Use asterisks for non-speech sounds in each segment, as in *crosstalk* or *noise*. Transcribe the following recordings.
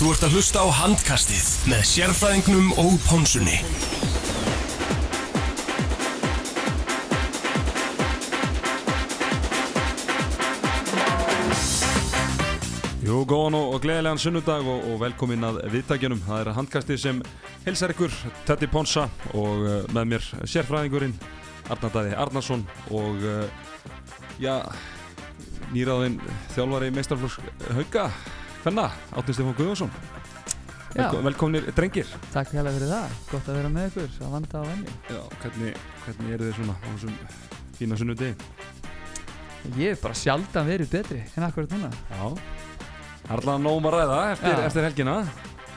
Þú ert að hlusta á handkastið með sérfræðingnum og pónsunni. Jú, góðan og, og gleðilegan sunnudag og, og velkomin að viðtækjunum. Það er handkastið sem helsar ykkur, Teddy Ponsa og uh, með mér sérfræðingurinn Arnardæði Arnarsson og uh, já, nýraðinn þjálfari meistarflokks Hauka, Fenna, Átni Stefán Guðvarsson. Já. Velko, velkomnir drengir. Takk hérlega fyrir það, gott að vera með ykkur, að vanda á venni. Já, hvernig, hvernig eru þið svona á þessum fína sunnudegi? Ég er bara sjaldan verið betri en akkurat núna. Já. Það er alltaf nógum að ræða eftir, eftir helgina.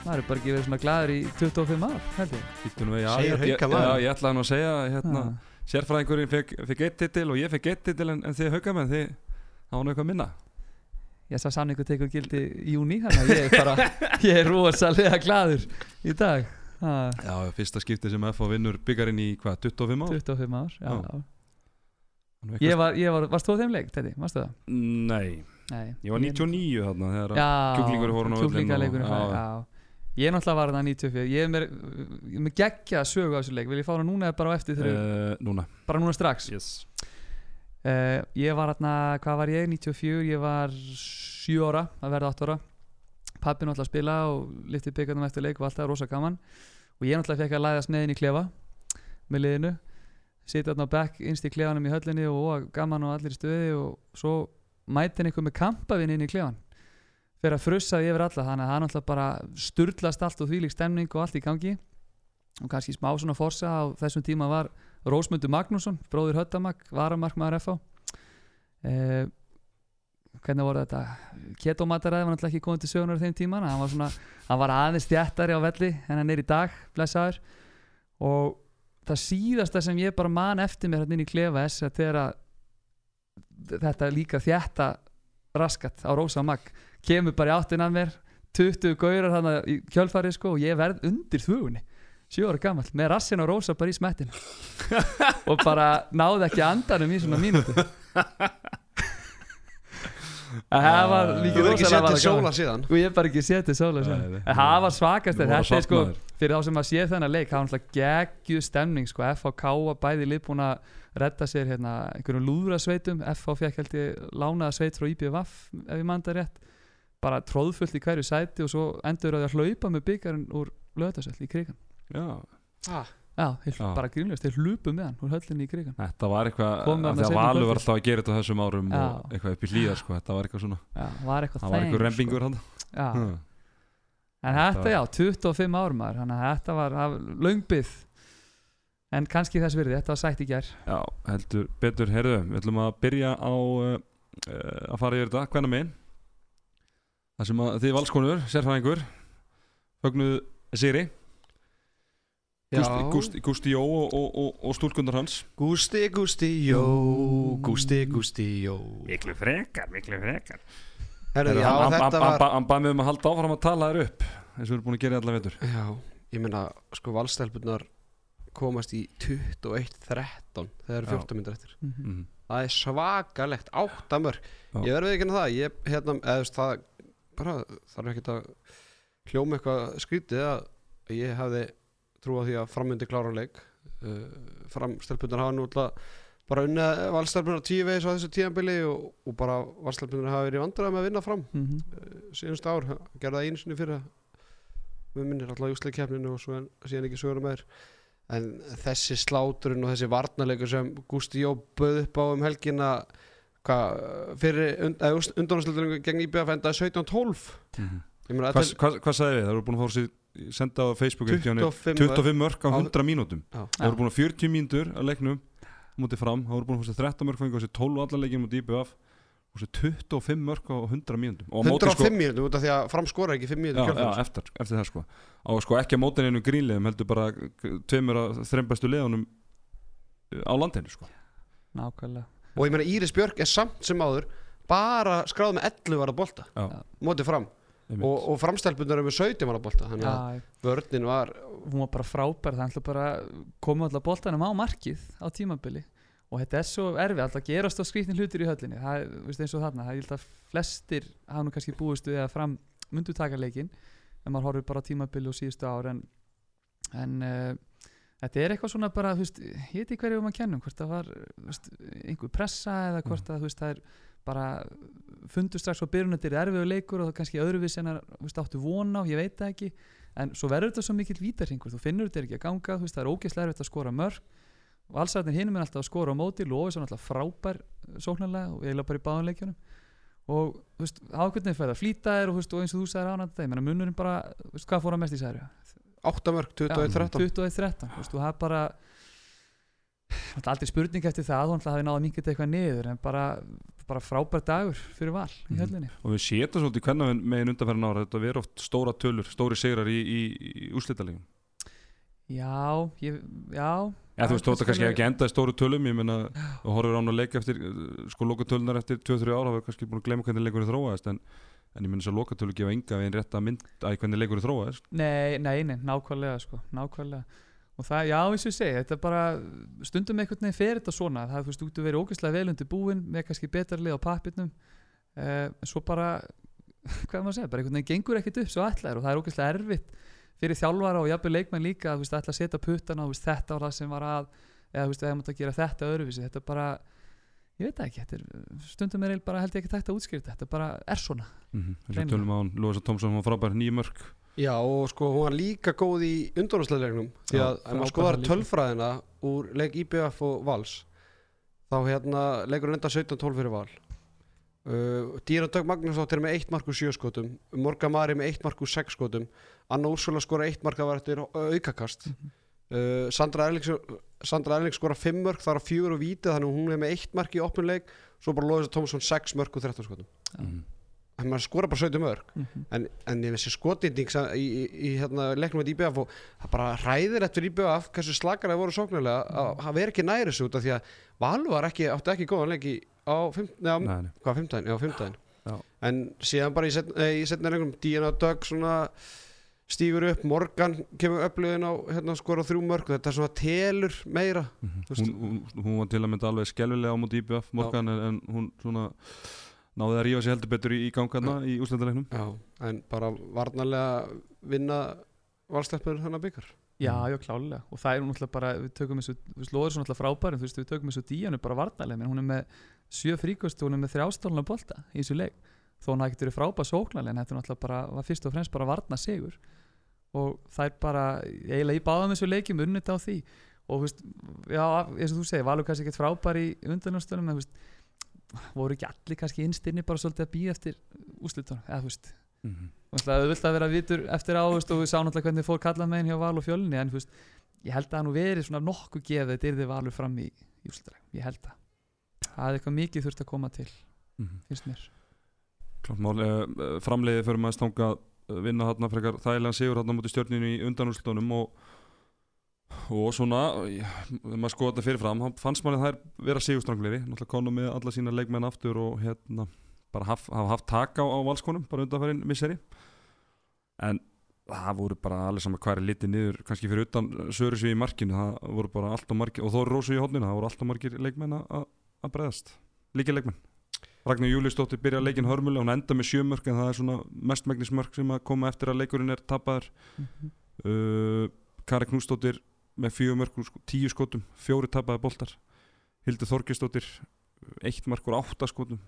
Það er bara ekki verið svona gladur í 25 ár, held ég. Nú við, já, ég, ég, ég ætlaði nú að segja hérna, sérfræðingurinn fekk, eitt titil og ég fekk eitt titil en, en þið haugamenn, þið nú eitthvað minna. Ég sá samningu tekur gildi í júni, þannig að ég er bara, ég er rosalega gladur í dag. Ha, Já, fyrsta skipti sem FH vinnur byggarinn í hvað, 25 ár? 25 ár, já. Já. Ég var, ég var, varst þú á þeim leik, Teddy, varstu það? Nei, Nei. ég var 99 þarna þegar kjúklingur hann á já. Ég náttúrulega var þarna 94, ég er er með geggja sögu á þessu leik, vil ég fá hana núna eða bara á eftir þegar, uh, Núna, bara núna strax? yes. Uh, ég var hérna, hvað var ég, 94, ég var 7 ára, að verða 8 ára. Pappi náttúrulega að spila og liftið byggarnum eftir leik og alltaf rosa gaman. Og ég náttúrulega fekk að læðast með inn í klefa með liðinu. Sitja þarna á back innst í klefanum í höllinni og, og gaman og allir í stöði og svo mæti einhver með kampavinn inn í klefan fyrir að frussaði yfir alla þannig að það náttúrulega bara sturlast allt og þvílík stemning og allt í gangi. Og kannski smá svona forsa á þessum tíma var Rósmundur Magnússon, bróðir Höttamak varamarkmaður FH eh, hvernig voru þetta? Ketomataræði var náttúrulega ekki komið til sögunar þeim tíman, hann var svona hann var aðeins þjættari á velli en hann er í dag blessaður. Og það síðasta sem ég bara man eftir mér hérna inn í klefa þess að þegar að þetta líka þjætta raskat á Rósa Mag kemur bara í áttin að mér 20 gaurar hann í kjölfarið sko og ég verð undir þvugunni 7 ára gamall með rassin á Rósa bara í smettin *laughs* og bara náði ekki andanum í svona mínútu *laughs* að það var Þú líka hefur ekki rosalega sett var til gaman. sóla síðan og ég hef bara ekki séð til sóla Nei, sem. nei. en það var svakast Nú en var þetta er sko safnaður. fyrir þá sem að sé þennan leik það var náttúrulega geggjuð stemning sko FHK var bæði lið búin að redda sér hérna einhverjum lúðrasveitum FH fekk held ég lánaða sveit frá IBVF ef ég manda rétt bara tróðfullt í hverju sæti og svo endur að hlaupa með byggarinn úr löðasöll í krigan Já, ah, já, þeir, Já. bara grínlega, þeir hlupu með hann úr höllinni í krigan þetta var eitthvað, Komið af þarna því að seinna Valur kvöldið. var alltaf að gera þetta á þessum árum Já. og eitthvað upp í hlýðar sko, þetta var eitthvað svona, já, var eitthvað það var eitthvað hann. sko. já. Hmm. En Þetta þetta, var- já, 25 árum maður, þannig að þetta var, löngbið en kannski þess virði, þetta var sætt í gær Já, heldur betur, heyrðu, við ætlum að byrja á uh, að fara yfir þetta, hvernig megin Það sem að þið valskonur, Sigri Gústi. Gústi, Gústi Jó og, og, og, og stúlkundar hans Gústi, Gústi, jó Gústi, Gústi, jó Miklu frekar, miklu frekar Herru, já, hann, þetta hann, var hann, bað mig um að halda áfram að tala þér upp eins og við erum búin að gera í alla vetur Já, ég meina, sko, valstelpunar komast í 21-13 þegar eru Já. 14 myndir eftir Mhm. mm. Það er svakalegt, áttamör. Ég verði ekki það, ég, hérna, eða það bara, þarf ekki að hljóma eitthvað skrítið að ég hefði trúið því að frammyndi klára leik uh, framstelpunar hafa nú alltaf bara unnið valstelpunar tíu veis á þessu tíðanbili og, og bara valstelpunar hafa verið vandræða með að vinna fram Mhm. síðanst ár, gerði það einu sinni fyrir við minnir alltaf júsleik keppninu og svo en, síðan ekki sögur meir en þessi sláturinn og þessi varnarleikur sem Gústi Jó bauð upp á um helgina hvað, fyrir und, undanúrslutunum gegn IBF endaði 17-12 Mm. meina, Hvað, hvað, hvað sagði við? Það voru búin að fá sér senda á Facebook er hjá henni 25 25 mörg á á- 100 mínútum. Það voru búin að 40 mínútur að leiknum mútið fram, það voru búin að fá sér 13 mörg á sér 12 allar leikinn mútið IBF og sér 25 mörg á 100 mínútum. Og á móti, 105 mínútur út af því að fram skora ekki 5 já, mínútur já, kjölfærs eftir, eftir það sko. Og sko ekki að móta einu grínlegum heldur bara tveimur að þreim bestu leðunum á landinu sko. Nákvæmlega. Og ég meina Íris Björk er samt sem áður bara skráð með 11 var að bolta mótið fram. Og, og framstelpunar er með 17 var að bolta þannig að Já, vörnin var hún var bara frábær það ætla bara koma alltaf boltanum á markið á tímabili. Og þetta er svo erfið alltaf gerast á skrýtnin hlutir í höllinni. Það er eins og þarna, það er að flestir hafa nú kannski búist við að fram myndu taka leikinn ef maður horfir bara á tímabili og síðustu ár en, en uh, þetta er eitthvað svona bara, þú veist, ég veit ekki hverju að kennum, hvort það var veist, einhver pressa eða hvort að þú veist, það er bara fundur strax á byrjun þetta er erfiðu leikur og það er kannski öðruvís en að veist, áttu vona á, ég veit það ekki. En svo verður þetta svo mikill vítarhingur þú finnur þetta ekki að ganga, veist, það er ógeðslega erfitt að skora mörg og allsæðin hinum er alltaf að skora á móti, Lófis er alltaf frábær sóknarlega og eiginlega bara í báðanleikjunum og þú veist, ákveðnið fæða flýta er og, veist, og eins og þú sagðir ánætt það, ég menna munurinn bara, veist, hvað fór að mest í særi? 8 mörg, 21-13 21-13, þú veist, og það bara það aldrei spurning eftir það þú hafi náða minkið eitthvað niður en bara, bara frábær dagur fyrir val í Mhm. höllinni. Og við sétum svolítið hvernig megin undanferðin ára þetta verður oft stóra tölur, stóri sigrar í, í, í úrslitalegum já, ég, já. Já, þú veist, þótt að kannski ekki enda í stóru tölum ég meina, þú horfir án að leika eftir sko lokatölunar eftir 2-3 ára er kannski búin að glemma hvernig leikurinn þróaðist en, en ég þess að lokatölu gefa enga við einn rétt að mynd að hvernig leikurinn þróaðist. Nei, nei, nei, nákvæmlega sko, nákvæmlega og það, já, eins og ég segi, þetta er bara stundum einhvern veginn fer þetta svona það, þú veist, þú verið ógeðslega vel undir búin með kannski betra lið á pappirnum en svo bara *laughs* hvað er maður að segja, bara einhvern veginn gengur ekkert upp svo ætlaðir og það er ógeðslega erfitt fyrir þjálfara og jafnvel leikmenn líka að þú veist, ætla að setja puttana, veist, þetta var það sem var að eða þú veist, það mátt að gera þetta öðruvísi þetta er bara, ég veit ekki þetta er, stundum er bara held ég ekki þetta að útskýra þetta bara er svona mm -hmm. Að Já og sko hún var líka góð í undurvarsleiklegnum því að ef maður skoðar tölfræðina úr leik IBF og Vals þá hérna leikur enda 17-12 fyrir Val. Uh, Dýra Dögg Magnúsdóttir er með 1 mark úr 7 skotum Morga Mari með 1 mark úr 6 skotum Anna Úrsula skora 1 mark að var eftir uh, aukakast. Uh, Sandra Erlings Sandra Erlings skora 5 mörg þar á 4 og vítið þannig að hún er með 1 mark í opnuleik svo bara Lóðis Tómasson 6 mörg úr 13 skotum. Mm. þannig að maður skora bara 17 mörg mm -hmm. en, en ég veist skotinding í, í, í hérna, leiknum með IBF og það bara hræðir eftir IBF hversu slakar það voru sóknarlega að það veri ekki næri þessu út af því að Valur var ekki, átti ekki góðan leik í, á, fimm, neða, Nei, nei. hvað, fimmtæðin, já, fimmtæðin Já. en síðan bara í, set, eh, í setna leikum Díana Dögg svona stígur upp, Morgan kemur upplöðin á hérna skora þrjú mörg þetta er svona telur meira Mm veist- hún, hún, hún var til að mynda alveg skelvilega á móti IBF morgan en, en hún svona náði að rífa sig heldur betur í, í gangarna í úrslitaleiknum. Já, en bara varnarlega vinna valsleppur hennar byggar. Já, já, klálega og það er hún náttúrulega bara, við tökum þessu þú veist, Lóður er náttúrulega frábærin, þú veist, við tökum þessu díjanu bara varnalega, menn hún er með sjö fríkost og hún er með þrjástóluna bolta í þessu leik. Þó hún hafi ekkert verið frábær sóknarlega en þetta er náttúrulega bara, var fyrst og fremst bara varna sigur og það er bara eiginlega í báðum þessu leikjum unnit á því. Og þú veist, já, eins og þú segir Valur kannski ekkert frábær í undanljónstunum en þú veist, voru ekki allir kannski innstinni bara svolítið að býja eftir úslitunum, eða þú veist mm -hmm. Það vilt að vera vitur eftir á veist, og við sáum náttúrulega hvernig fór kallað meginn hjá Val og fjölni en veist, ég held að nú verið svona nokkuð gefið þetta yrði Valur fram í, í úrslitaleik. ég held að það er eitthvað mikið þurft að koma til finnst mér Klart mál, uh, framleiði fyrir maður stanga að vinna þarna frekar þægilega sigur þarna mútið stjórninu í undanúrslutunum og, og svona þegar maður skoða þetta fyrirfram fannst maður þær vera sigurstrangleiri náttúrulega konum með alla sína leikmenn aftur og hérna bara haf, hafa haft tak á, á valskonum bara undanfærin misseri. En það voru bara allir saman hver litið niður kannski fyrir utan Sörisvi í markinu. Það voru bara allt og margir og þó Rósu í hodninu það voru allt og margir leikmenn að- að að bregðast. Líka leikmenn. Ragnar Júliusdóttir byrja leikin hörmulega hún enda með sjömörk en það er svona mestmægnismörk sem að koma eftir að leikurinn er tapaður. Uh, Kari Knúsdóttir með fjögumörk úr sko, tíu skotum fjóri tapaði boltar. Hildur Þorgesdóttir eitt mark úr átta skotum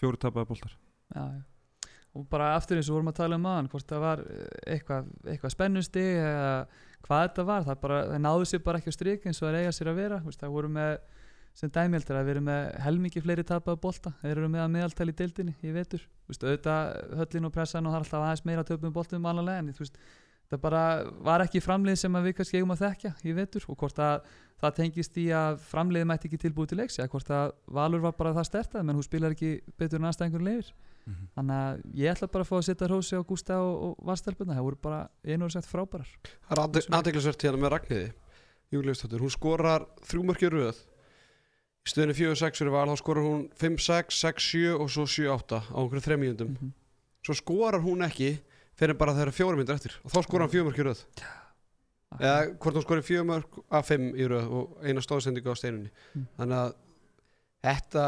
fjóri tapaði boltar. Já, já. og bara aftur eins og vorum að tala um aðan hvort það var eh, eitthvað, eitthvað spennusti eða hvað þetta var. Það, bara, það náðu sér bara ekki á strik eins og það eiga sér að vera. Vist, það voru með sem dæmjöldur að vera með helmingi fleiri tapaði bolta. Þeir eru með að meðaltæli í deildinni vetur. Vist, auðvitað höllin og pressan og það er alltaf aðeins meira töpum boltum en þú veist það bara var ekki framlið sem að við kannski eigum að þekkja í vetur og hvort að það tengist í að framliðið mætti ekki tilbúið til leiks eða hvort að Valur var bara það stertað menn hún spilar ekki betur en aðstæðingur leifir þannig að ég ætla bara að fá að setja hrósi á Gústa og, og Vastelbuna það voru bara einu og sett frábærar. Það er aðdeglisvert hérna með Ragnhiði Júliusdóttir, hún skorar þrjú mörki röð. Í stöðinu 4-6 fyrir val, þá skorar hún 5-6, 6-7 og svo 7-8 á einhverju þremíundum mm -hmm. svo skorar hún ekki fyrir bara þegar fjórum myndir eftir. Og þá skorar hann fjögur mörki röð. Eða hvort hún skorar fjögur mörk af 5 í röð og eina stóðsendingu á steinunni. Mm. þannig að þetta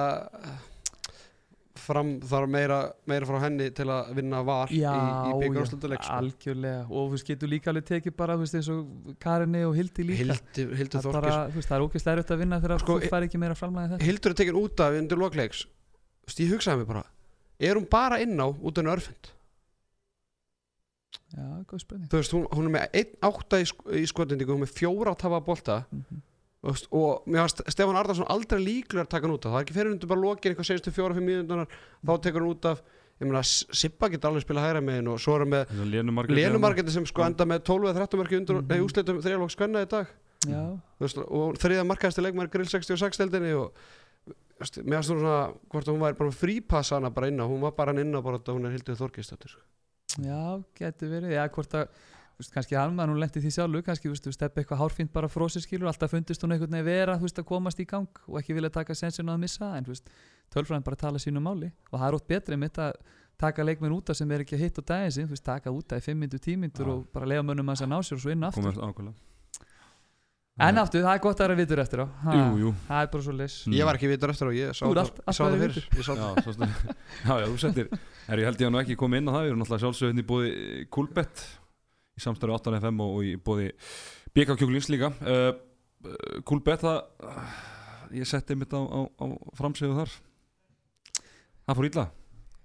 fram þarf meira, meira frá henni til að vinna var Já, í, í já, byggjárslunduleik sko. algjörlega. Og þú veist, getur líka alveg tekið bara, þú veist, eins og Karinni og Hildi líka. Er bara, Þorkis þú veist, það er ógeðslega erfitt að vinna þegar Sko, þú fær ekki meira framlega þetta. Hildur er tekin út af undir lokleiks ég hugsaði mig bara. Er hún bara inn á út af örfend Já, góð spurning. Þú veist, hún, hún er með 1-8 í, sk í skotendingu hún er með fjóra að tafa bolta. Mhm. þú veist, og mér varst Stefán Arnarsson aldrei líklegur að taka hann út af. Það er ekki fyrir hundur bara lokir eitthvað senstu fjóra-fimm mínútunar þá tekur hann út af. Ég meina S- Sibba getur alveg spila hægra megin og svo er hann með Lénumarkendi sem sko enda með 12-13 marki undir Mhm. nei, úslitum þrjálók skvenna í dag. Já, Þú veist, og þriða markaðasti leikmar grill 66 deildinni og þú veist, mér varst svona hvort að hún væri bara með frípassa hana bara inn á hún var bara hann inn á bara þetta hún er hildið þorkistöttur sko. Já, getur verið. Já, hvort að, veist, kannski hann maður nú lendi því sjálfu kannski, steppi eitthvað hárfínt bara frósi skilur, alltaf fundist hún einhvern veginn vera veist, að komast í gang og ekki vilja taka sensin að missa, en tölfræðin bara tala sínu máli. Og það er ótt betri mitt að taka leikmenn út af sem er ekki að hitt á veist, taka út af í 5 minútur, 10 minútur Já. og bara lega mönnum að þess að ná sér og svo inn aftur En aftur, það er gott að vera vitur eftir á. Ha, Jú, jú. Það er bara svo leys Mm. ég var ekki vitur eftir og ég sá það allt- ég sá það vitur. fyrir. ég sá Já, það. svo stu- *laughs* já, já, þú settir er, Ég held ég að nú ekki komið inn á það Við erum náttúrulega sjálfsögðin í bóði Coolbet í samstarfi 8FM og, og í bóði BK Kjúklings líka. Uh, uh, Coolbet það uh, ég setti mitt á, á, á framsíðu þar. Það fór illa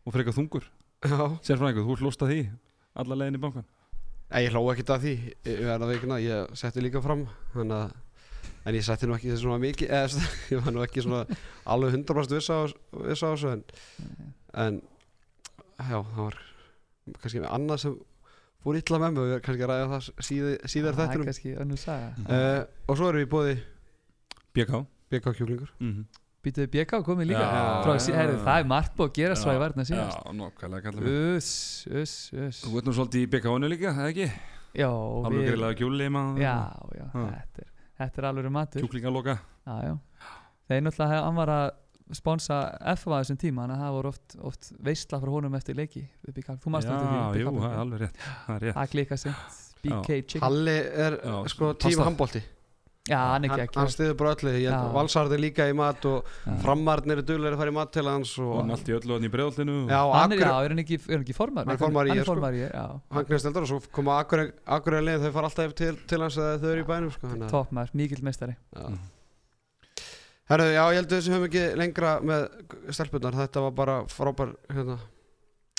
og frekar þungur. Já. Sérfræðingur, þú hlósta því alla leiðin í bankan Nei, ég hló ekkert að því verða veikina, ég setti líka fram að en ég setti nú ekki svona mikið eða *laughs* ég var nú ekki svona alveg 100% viss á þessu en, en já, það var kannski með annað sem fór illa með mig og við erum kannski að ræða það síði, síðar er þettunum kannski önnur saga. Uh, og svo erum við í bóði BK BK kjúklingur. Mm -hmm. Býtuðu BK komið líka. Já. Frá, sí, herri, Það er margt búið að gera svo í varna Já, síðast nokkvæmlega kallar mig Uss, uss, uss. Þú veit nú svolítið í BK-unu líka, það ekki? Já, Alveg greiðlega kjúli maður. Já, já, Ha. þetta er, þetta er alveg matur. Kjúklingaloka Já, já. Þeir náttúrulega, hann var að sponsa FA þessum tíma, þannig að það voru oft, oft veistla frá honum eftir leiki í Þú mást eftir því Já, í jú, það er alveg rétt. Það er rétt. Það klika sent BK Chicken. Halli er Já, sko tíma handbólti Já, hann hann, ekki hann stiður bara öllu ég held Já. að Valsarð er líka í mat og framarnir er duglega að fara í mat til hans Og og hann allt í öllu hann í bregðallinu já, Hann er, já, er hann ekki, er hann ekki formar? Hann er formar í er sko. formar í ég, já hann knæst eldar og svo koma Akur að leið þau fara alltaf til, til hans að þau eru í bænum sko, maður, mikill meistari Já. Herru, já, ég held að þessi höfum ekki lengra með stelpunar, þetta var bara frábær hérna,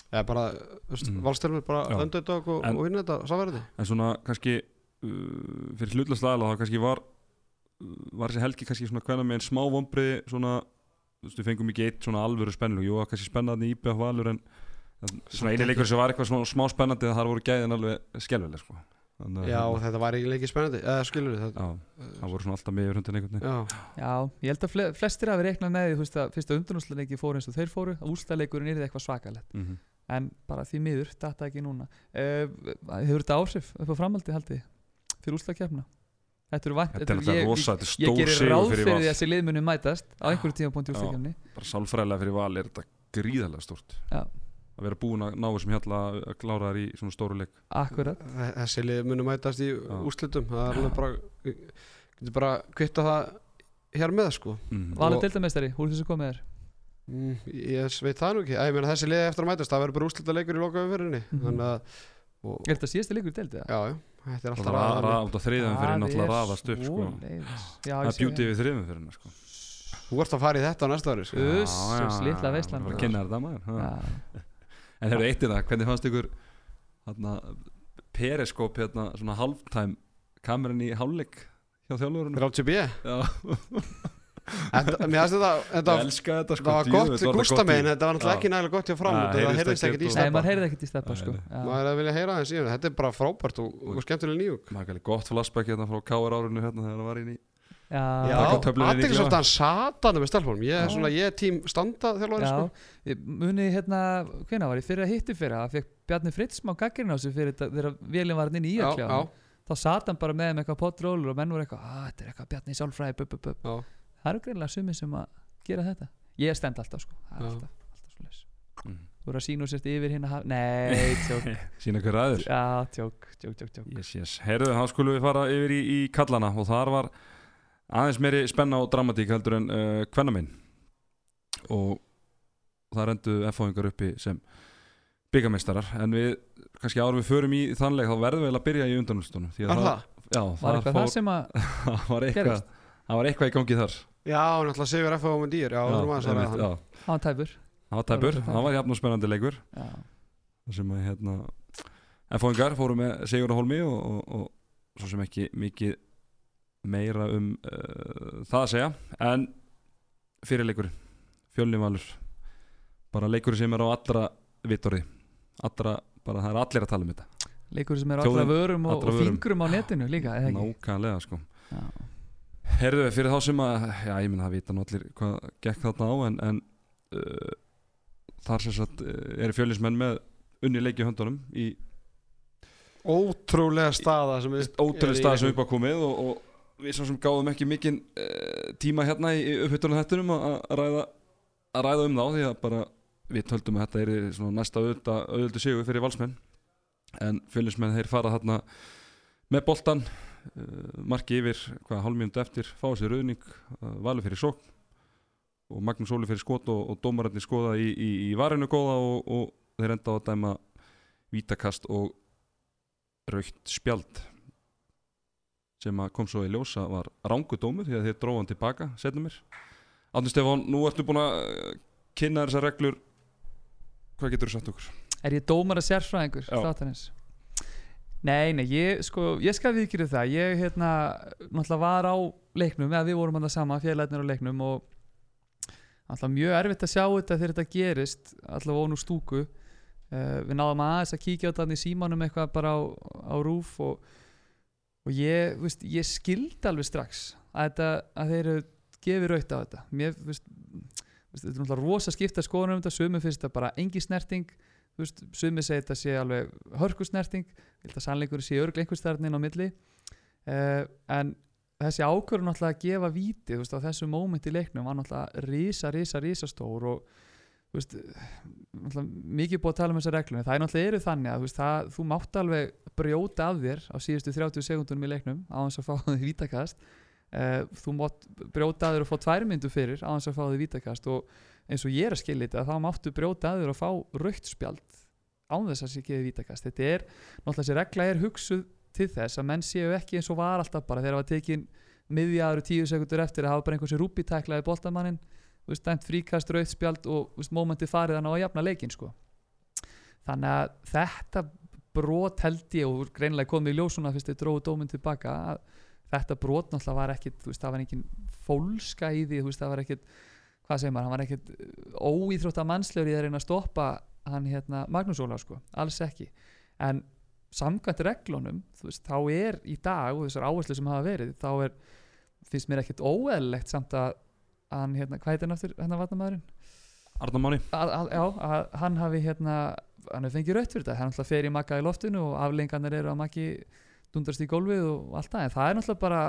eða bara mm. Valstelmur, bara öndöðdók og, og hinn þetta, samverði En svona kannski uh, Fyrir hlutlega staðala þá kannski var Var þessi helgi kannski svona Hvernig með einn smá vombriði Svona Þú veist við fengum ekki eitt svona alvöru spennlu Jú, kannski spennandi í IBF valur En svona eini leikur sem var eitthvað svona smá spennandi Það voru gæðin alveg skelvileg sko. Já, hérna, þetta var eiginlega ekki spennandi, eða skilur þetta já, það voru svona alltaf með yfir hundin einhvern veginn Já, Já, ég held að fle flestir hafi reiknað með því þú veist að fyrst að undurnúsleiki fóru eins og þeir fóru að úrslaleikurinn er eitthvað svakalett mm -hmm. en bara því miður, þetta ekki núna. Uh, Hefur þetta áhrif upp á framhaldi haldið fyrir úrslagkefna? Þetta eru vant Þetta er náttúrulega rosa, þetta er Ég stór gerir sigur ráð fyrir fyrir val því að þessi liðmunni mætast á einhverju tíma punkti Já. úrslagkefni Bara sálfræðilega fyrir val er þetta gríðarlega stort Já. Að vera búin að ná þessum hjalla að klára þær í svona stóru leik Akkurat þe- þessi lið munum mætast í Já. úrslitum, það er alveg bara, getur bara kvitta það hér með, sko. mm. Valur Og- deildameistari, úr þessu komið er Mm, ég veit það nú ekki, Æ, ég meina þessi lið eftir að mætast, það verður bara úrslita leikur í lokaumferðinni, Mhm. þannig að, og, Er þetta síðasti leikur í deildi? já, já, þetta er alltaf á þriðan fyrir náttúrulega að raðast upp sko. Já, Það er bjútið við þriðan fyrir sko. Þú ert að fara í þetta á næsta ári, sko. Já, veislan. En þeir eru eitt í það, hvernig fannst ykkur periskóp hérna, svona halftime kameran í hálfleik hjá þjálfurinn 30 b Já, Þetta, *laughs* mér finnst þetta, þetta, ég elska þetta sko. það var gott þetta Gústa megin, í- þetta var náttúrulega ekki nægilega gott hjá fram það heyrðist ekkert í og- Nei, steppa maður heyrði ekkert í steppa sko. Maður er að vilja heyra aðeins í henni, þetta er bara frábært og, og skemmtileg nýjúk Maður gæli gott flashback hérna frá KR árinu hérna þegar það var inn í Já, í aðeins að hann satana með stelpunum. Ég er svona, ég er tím standa þjálfari já. sko. Muni hérna, hvenær var ég? Fyrir að hitti fyrir það fekk Bjarni Fritz smá gaggrin á sig fyrir þetta þegar vélinn var inn í já, íakljá já, þá sat hann bara með þeim eitthvað potrólur og menn voru eitthvað, að þetta er eitthvað Bjarni sjálfræði bup, bup, bup. Það eru greinlega sumir sem að gera þetta. Ég stend alltaf sko, það er alltaf, alltaf svo leys mm. þú eru að sína úr sérst yfir hérna haf... nei, *laughs* tjók. Sína hver aður já, tjók, tjók, tjók, tjók. Yes, yes. Heyrðu, þá skulum við fara yfir í, í kallana og þar var aðeins meiri spenna og dramatík heldur en uh, kvennaminn og það rendu F-fáingar uppi sem byggameistarar en við, kannski árum við förum í þannig þá verðum við eiginlega að byrja í undanúrstunum því að Var það? Já, Var það, eitthvað það sem að *laughs* það, var eitthvað, gerist? það var eitthvað í gangi þar Já, náttúrulega Sigur F.A. og Dýr Já, það var maður að einmitt, sagða já. Það var tæpur. Það var tæpur, Það var það jafn og spennandi leikur. Þar sem að hérna F-fáingar fóru með Sigur Holmi og, og, og svo sem ekki mikið meira um uh, það að segja. En fyrirleikurinn fjölnivalur bara leikur sem er á allra vittorði allra, bara það er allir að tala um þetta. Leikur sem er á allra vörum og, allra og vörum. fingrum á netinu líka, nákvæmlega sko. Já. Herðu, fyrir þá sem að, já ég minna það vita allir hvað gekk þarna á en, en uh, þar sem sagt uh, eru fjölinsmenn með unni leiki höndunum í Ótrúlega staða sem við ótrúlega er í stað sem upp á komið og, og við svo sem gáðum ekki mikinn uh, tíma hérna í upphittunum þettunum að ræða, að ræða um þá því að bara við töldum að þetta er næsta auðvöldu sigur fyrir valsmenn. En fjölinsmenn þeir fara þarna með boltan marki yfir hvað hálfmjöndu eftir fá sér auðning, uh, valur fyrir sókn og Magnús Óli fyrir skot og, og dómararnir skoða í, í, í varinu góða og, og þeir enda á að dæma vítakast og raukt spjald sem að kom svo í ljósa var rángu dómur því að þeir dróðan tilbaka setnum mér Átni Stefán, nú ertu búin að uh, kynna þessar reglur hvað getur þú sagt okkur? Er ég dómar að sérfræðingur Já. Nei, nei, ég, sko, ég skal viðkýra það. Ég, hérna, náttúrulega var á leiknum eða við vorum hann það sama, félagirnir á leiknum og náttúrulega mjög erfitt að sjá þetta þegar þetta gerist allavega ónú stúku. Uh, Við náðum aðeins að kíkja á þetta í símanum eitthvað bara á, á rúf og, og ég, veist, ég skildi alveg strax að, þetta, að þeir eru gefið raut á þetta. Mér, þú veist, þetta er náttúrulega rosa skipta skoðunum um þetta, sömu finnst þetta bara engi snerting. Sumi segir þetta sé alveg hörkusnerting, ég held að sannleikur sé örgl einhvers þarna inn á milli. Uh, en þessi ákvörður náttúrulega að gefa víti, veist, á þessu móment í leiknum var náttúrulega risa, risa, risa stór og veist mikið búið að tala um þessar reglum en það er náttúrulega eru þannig að veist, það, þú mátt alveg brjóta af þér á síðustu 30 sekundunum í leiknum á þess að fá *laughs* þig vítakast. Uh, þú mátt brjóta af þér og fá tvær myndu fyrir á þess að fá þig vítakast og eins og ég er að skilja þetta þá máttu brjóta að þér og fá raukt spjald án þess að sé geði vítakast. Þetta er, náttúrulega þessi regla er hugsuð til þess að menn séu ekki eins og var alltaf bara þegar það var tekin miðjaður tíu sekundur eftir að hafa bara einhversi rúpi tæklaði veist, dæmt fríkast raukt spjald og veist, mómentið farið hann á að jafna leikin sko. Þannig að þetta brot held ég og greinlega komið í ljósuna fyrst þau dróðu dóminn tilbaka að þetta brot náttúrulega var ekkit veist, það var engin fólska í því veist, það var ekkit hvað segir maður, hann var ekkert óýþrótta mannslegur í að reyna að stoppa hann hérna Magnús Ólaf sko, alls ekki en samkvæmt reglunum veist, þá er í dag og þessar áherslu sem hafa verið, þá er finnst mér ekkert óeðlilegt samt að hann hérna, hvað heitir hann aftur, hérna vatnamæðurinn Arnamáni að, að, já, að hann hafi hérna hann hefur fengið rött fyrir þetta, hann alltaf fer í makka í loftinu og aflengarnir eru að makki dundrast í gólfið og allt það en það er náttúrulega bara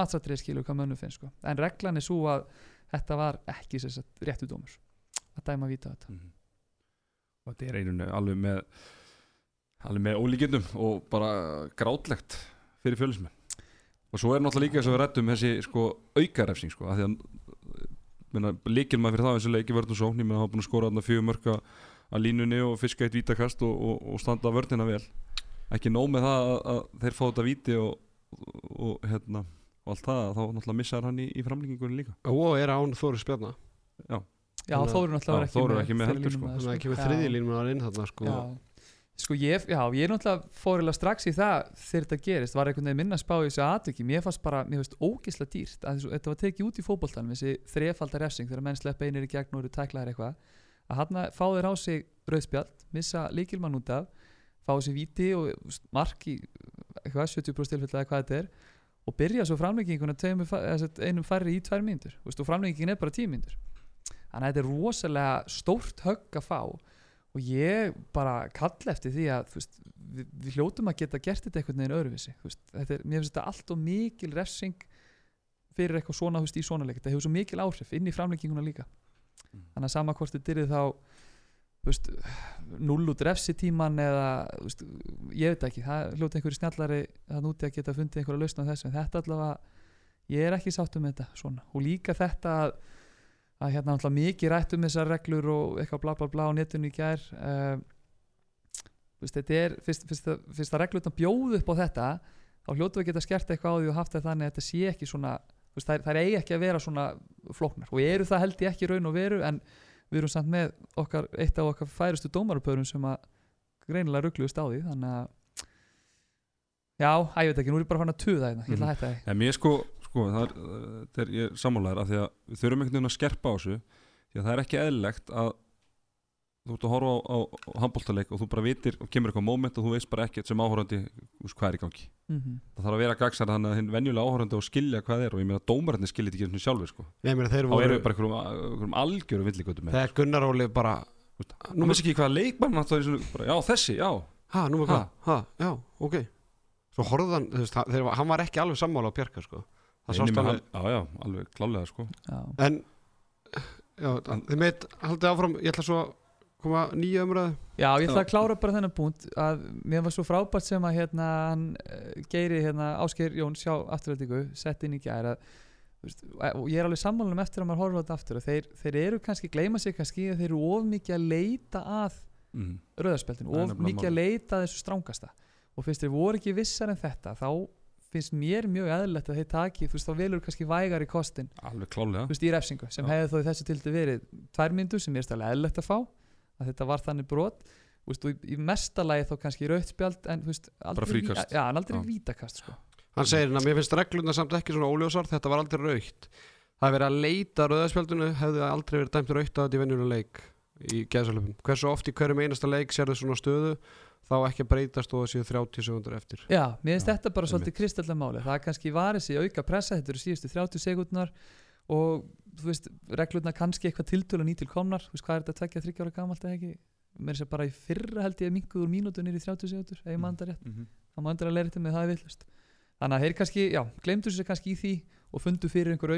matsatrið skilu hvað mönnum finnst sko. en reglan er svo að þetta var ekki sem sagt réttu dómur að dæma víta á þetta Mhm. Og þetta er einunni alveg með alveg með ólíkjöndum og bara grátlegt fyrir fjölusmenn og svo er náttúrulega líka þess að við rættum þessi sko aukarefsing sko að því að líkil maður fyrir það eins og leiki vörðum sókn, ég meina hafa búin að skora þarna fjögur mörka að línunni og fiska eitt vítakast og, og, og standa vörðina vel. Ekki nóg með það að, að þeir fá þetta víti og, og, hérna og allt það, þá náttúrulega missar hann í, í framlíkingunni líka. Og er án Þóri Spjarna já, Þannig að- Þóru náttúrulega Já, var ekki með ekki með heldur, sko. Þannig að ekki með Já. þriði línum að inn þarna sko já. sko ég, já, ég náttúrulega fór eiginlega strax í það þegar þetta gerist, var einhvern veginn minna spá í þessu atviki, mér fannst bara, mér finnst ógisla dýrt að þetta var tekið út í fótboltanum þessi þrefaldar refsing þegar menn sleppa einir í gegn og eru tæklaðir eitthvað að hann fá þeir á sig rauðspjald missa líkilmann út af fá sér víti og þú veist, mark í eitthvað 70% tilfell eða hvað þetta er og byrja svo framlegginguna eða einum færri í tvær veist, og framleggingin er bara tíu mínútur þannig að þetta er rosalega stórt högg að fá. Og ég bara kalla eftir því að veist, við, við hljótum að geta gert þetta einhvern veginn öðruvísi er, mér finnst þetta allt og mikil refsing fyrir eitthvað svona veist, í svona leik. Þetta hefur svo mikil áhrif inn í framlegginguna líka. Mm. þannig að sama hvort þetta er þá veist, null út refsitíman eða ég veit ekki, það hljóta einhverju snjallari það núti að geta fundið einhverja lausn á þessu. En þetta allavega, ég er ekki sáttum með þetta svona. Og líka þetta að að hérna náttúrulega mikið rætt um þessar reglur og eitthvað bla bla bla á netinu í gær uh, veist, þetta er fyrst, fyrst, fyrst að reglurna bjóðu upp á þetta þá hljótu við geta skert eitthvað á því og haft það þannig að þetta sé ekki svona veist, þær, þær eigi ekki að vera svona flóknar. Og eru það held ég ekki raun og veru en við erum samt með okkar, eitt af okkar færustu dómarupörum sem að greinilega ruggluðust á því þannig að já, ég veit ekki, nú er ég bara fann að tuða þetta ég ætla að hætta því. En mér sko, sko það er, það er ég sammálaður af því að við þurfum einhvern veginn að skerpa á þessu því að það er ekki eðlilegt að þú ert að horfa á, á, á handbóltaleik og þú bara vitir og kemur eitthvað moment og þú veist bara ekkert sem áhorfandi úst, hvað er í gangi mm það þarf að vera gagsar þannig að hinn venjulega áhorfandi og skilja hvað er og ég meina dómararnir skilja þetta ekki eins og sjálfur sko. Ég meina þeir þá voru erum við bara einhverjum, einhverjum algjörum villigötum með Þegar Gunnar Óli bara nú veist ekki hvaða leikmann bara, já þessi, já Ha, nú með Ha? hvað? Ha, já, ok Svo horfðan, veist, hann- þeir, hann var ekki alveg sammála á Bjarka sko Það sást alveg. hann- já, já, alveg klálega sko. já, En, já, þið meit, haldið áfram Ég ætla svo að koma nýja umræðu. Já, ég ætla að klára bara þennan punkt að mér var svo frábært sem að hérna hann eh, geiri hérna Ásgeir Jón sjá afturhaldingu sett inn í gæra og ég er alveg sammálunum eftir að maður horfa þetta aftur og þeir, þeir eru kannski, gleyma sig kannski að þeir eru of mikið að leita að mm. er of mikið að leita að þessu strángasta og finnst þeir voru ekki vissar en þetta þá finnst mér mjög eðlilegt að þeir taki þú veist, þá velur kannski vægar í kostin alveg klálega þú veist, í refsingu sem Já. hefði þó í þessu tildi verið tvær myndur sem ég er stæðlega eðlilegt að fá að þetta var þannig brot. Þú veist, og í, mesta lagi þá kannski rautspjald en þú veist, aldrei, fríkast. já, en aldrei vítakast sko. Hann segir hérna, mér finnst reglurna samt ekki svona óljósar Þetta var aldrei raukt Það er verið að leita að rauðaspjaldinu Hefði aldrei verið dæmt raukt þetta Þá ekki að breytast og það séu 30 sekundur eftir. Já, mér finnst þetta bara svolítið einmitt. kristallega máli það kannski var þessi auka pressa þetta eru síðustu 30 sekundnar og þú veist, reglurna kannski eitthvað tiltölu nýtilkomnar, þú veist hvað er þetta tvekja þryggja ára gamalt eða ekki, mér sé bara í fyrra held ég minguð úr mínútu nýri 30 sekundur ef ég mann það rétt. Mm -hmm. það má endur að leira til mig það er villust þannig að þeir kannski, já, glemdu sér kannski í því og fundu fyrir einhver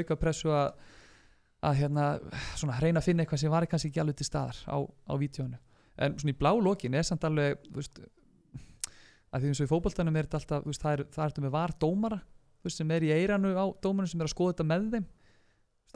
en svona í blá lokin er samt alveg veist, að því eins og í fótboltanum er þetta alltaf, veist, það er, það er þetta með var dómara veist, sem er í eiranu á dómarum sem er að skoða þetta með þeim.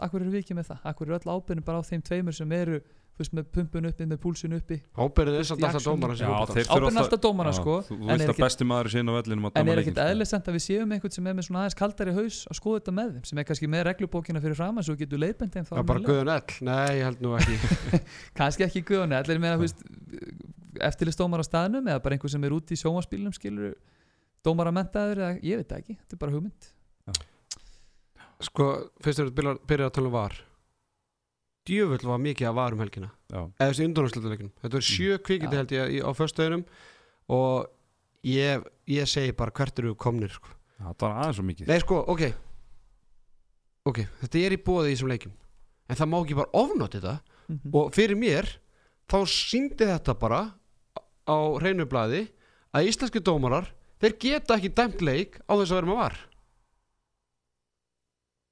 Akkur eru við ekki með það, akkur eru öll ábyrðin bara á þeim tveimur sem eru þú veist, með pumpun uppi, með púlsun uppi. Ábyrðið er samt í alltaf dómara þurfa ábyrðin alltaf dómara Já, sko. þú, en veist er að besti maður inn á vellinum að En er ekkert sko. eðlisend að við séum einhvern sem er með svona aðeins kaldari haus að skoða þetta með þeim sem er kannski með reglubókina fyrir fram en svo getur leiðbend þeim er bara. Guðun Ell Nei, ég held nú ekki. *laughs* Kannski ekki guðunni, allir með að eftirlistómar á staðnum eða bara einhver sem er úti í sjómaspílunum skilur dómar að mentaður eða ég veit ekki, þetta er bara hugmynd. Sko, fyrst er þetta byrjað að tala um var Djöfull var mikið að var um helgina. Já, eða þessi undurnarslutuleikin þetta er sjö kvikindi Já. held ég á föstudeginum og ég, ég segi bara hvert eru komnir sko. Já, það var aðeins svo mikið. Nei sko, ok. Ok, þetta er í bóði í þessum leikim en það má ekki bara ofnátt þetta. Mm -hmm. og fyrir mér þá síndi þetta bara á hreinu blaði að íslenski dómarar þeir geta ekki dæmt leik á þess að vera með var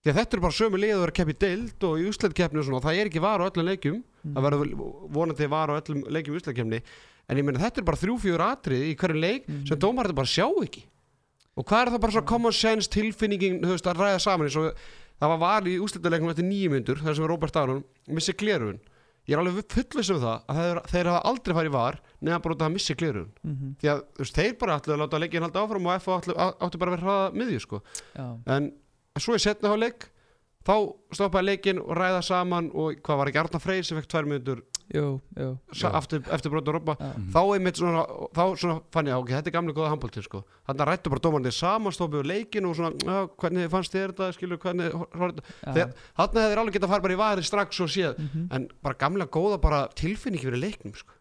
því að þetta er bara sömu leið að vera kepp í deild og í úsleikkeppni og svona og það er ekki var á öllum leikjum Mhm. það verður vonandi var á öllum leikjum úsleikkeppni en ég meina þetta er bara þrjú fjör atrið í hverju leik Mhm. sem dómararnir bara sjá ekki og hvað er það bara svo common sense tilfinningin veist, að ræða saman eins og það var var í úslitaleiknum eftir nýjum myndur þar sem Robert Aron missi glerun ég er alveg fullvis um það að þeir, hafa aldrei farið var nefn bara út af að missi glerun Mhm. því að þeir bara ætlu að láta leikin halda áfram og F áttu, áttu bara að vera hraða miðju sko. Já. En svo í setna hálfleik þá stoppaði leikin og ræða saman og hvað var ekki Arna Freyr sem fekk tvær Já. eftir, eftir brot og robba já. Mhm. þá einmitt svona, þá svona fann ég ok, þetta er gamli góða handbóltinn sko þannig að rættu bara dómarnir saman, stoppuðu leikin og svona, hvernig fannst þér þetta skilur, hvernig, þannig að þeir alveg geta að fara bara í varið strax og séð Mhm. en bara gamla góða bara tilfinningi fyrir leiknum sko.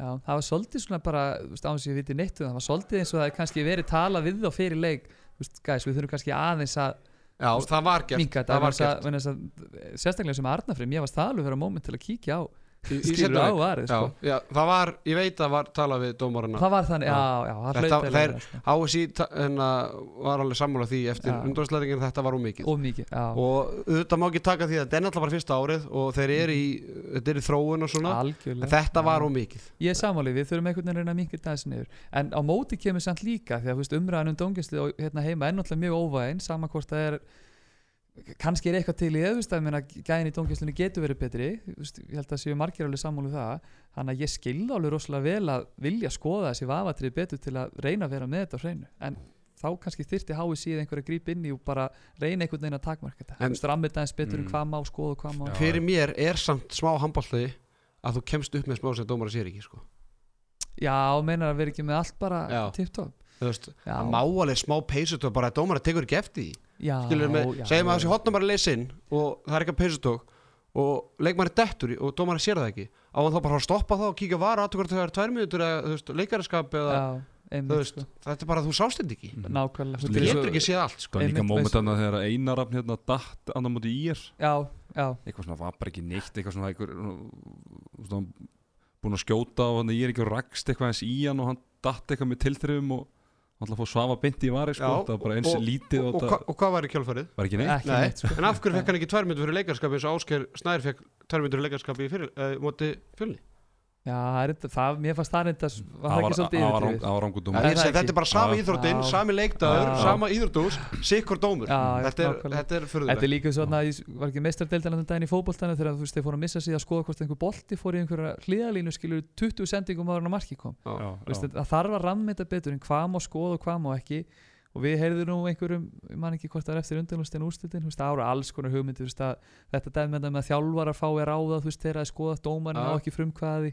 Já, það var svolítið svona bara, þú veist, á þess að ég viti neitt um það, var svolítið eins og það er kannski verið talað við þá fyrir leik, þú veist, gæs, við þurfum kannski aðeins að já, það var gert, minka þetta, það var að- gert. þess að- sérstaklega sem Arnafrim, ég var staðalveg vera moment til að kíkja á, skilur seinna á leik. varið, já, sko. já, það var, ég veit að var talað við dómarana Það var þannig, Já. já, það Þetta- hlaut að þeir- vera, sko. Hérna, var alveg sammála því eftir Já. undvarslætingin þetta var ómikið of mikið, já, og auðvitað má ekki taka því að þetta er náttúrulega bara fyrsta árið og þeir eru í, þetta er í þróun og svona algjörlega þetta var ómikið Ég er sammálið, við þurfum einhvern veginn að reyna þetta aðeins niður En á móti kemur samt líka Því að þú veist, umræðan um dóngisli hérna heima er náttúrulega mjög óvæðin Sama hvort það er kannski er eitthvað til í þú veist, að ég meina, gæðin í dómgæslunni getur verið betri, ég held að séu margir alveg sammálu það, þannig að ég skilða alveg rosalega vel að vilja skoða þessi vafatrið betur til að reyna að vera með þetta á hreinu, en þá kannski þyrfti hái síð einhver að grípa inn í og bara reyna einhvern veginn að takmarka þetta, En- þú veist, rammið aðeins betur Mm. um hvað má skoða og hvað má fyrir mér er samt smá handbólti að þú kemst upp með smá sem dómara sér ekki sko. Já, meinar að vera ekki með allt bara tipptopp Þú veist, Já. það má alveg smá peysutök bara að dómara tekur ekki eftir því Já, skilur með, já, segjum að þessi hotna bara leysinn og það er ekki að peysutök og leikmari dettur í og dómara sér það ekki. Á hann þá bara að stoppa það og kíkja vara að það er tvær minútur eða leikaraskap eða Já, þú einmitt, veist, sko. þetta er bara að þú sást þetta ekki. Nákvæmlega. Þú Þetta er getur ekki séð allt sko. Sko líka móment annað þegar einarafn hérna datt annar múti í er Já, já, eitthvað svona var bara ekki neitt eitthvað svona, eitthvað, svona búin að skjóta og hann er ekki rakst eitthvað eins í hann og hann datt eitthvað með tilþrifum og hann ætla að fá svafa beint í vari sko, Já, það var bara eins og- lítið og, og, og, það hva, og hvað var í kjálfarið? var ekki neitt ekki Nei, neitt sko. en af hverju fekk hann ekki tvær myndur fyrir leikarskap eins og Ásker Snær fekk tvær myndur fyrir leikarskap í fyrir, uh, móti fjölni Já, það er það, mér fannst það reynda Var það það ekki svolítið það Er það ekki? þetta er bara sama Já. íþróttin, Já. sami leikdagur, Já. sama íþróttús sikkur dómur. Þetta, er, þetta er Þetta er líka svona ég var ekki meistardeildan þannig daginn í fótboltana þegar þú veist þeir fóru að missa sig að skoða hvort einhver bolti fór í einhverja hliðalínu skilur 20 sendingum áður en að marki kom. Það þarf að ramma þetta betur en hvað má skoða og hvað má ekki. Og við heyrðum nú einhverjum, ég man ekki hvort það er eftir undanlustin úrslitin, þú veist, það ára alls konar hugmyndir, þú veist, að þetta dæmi með það að þjálfar að fá er ráða, þú veist, þeirra að skoða dómarinn á ekki frumkvæði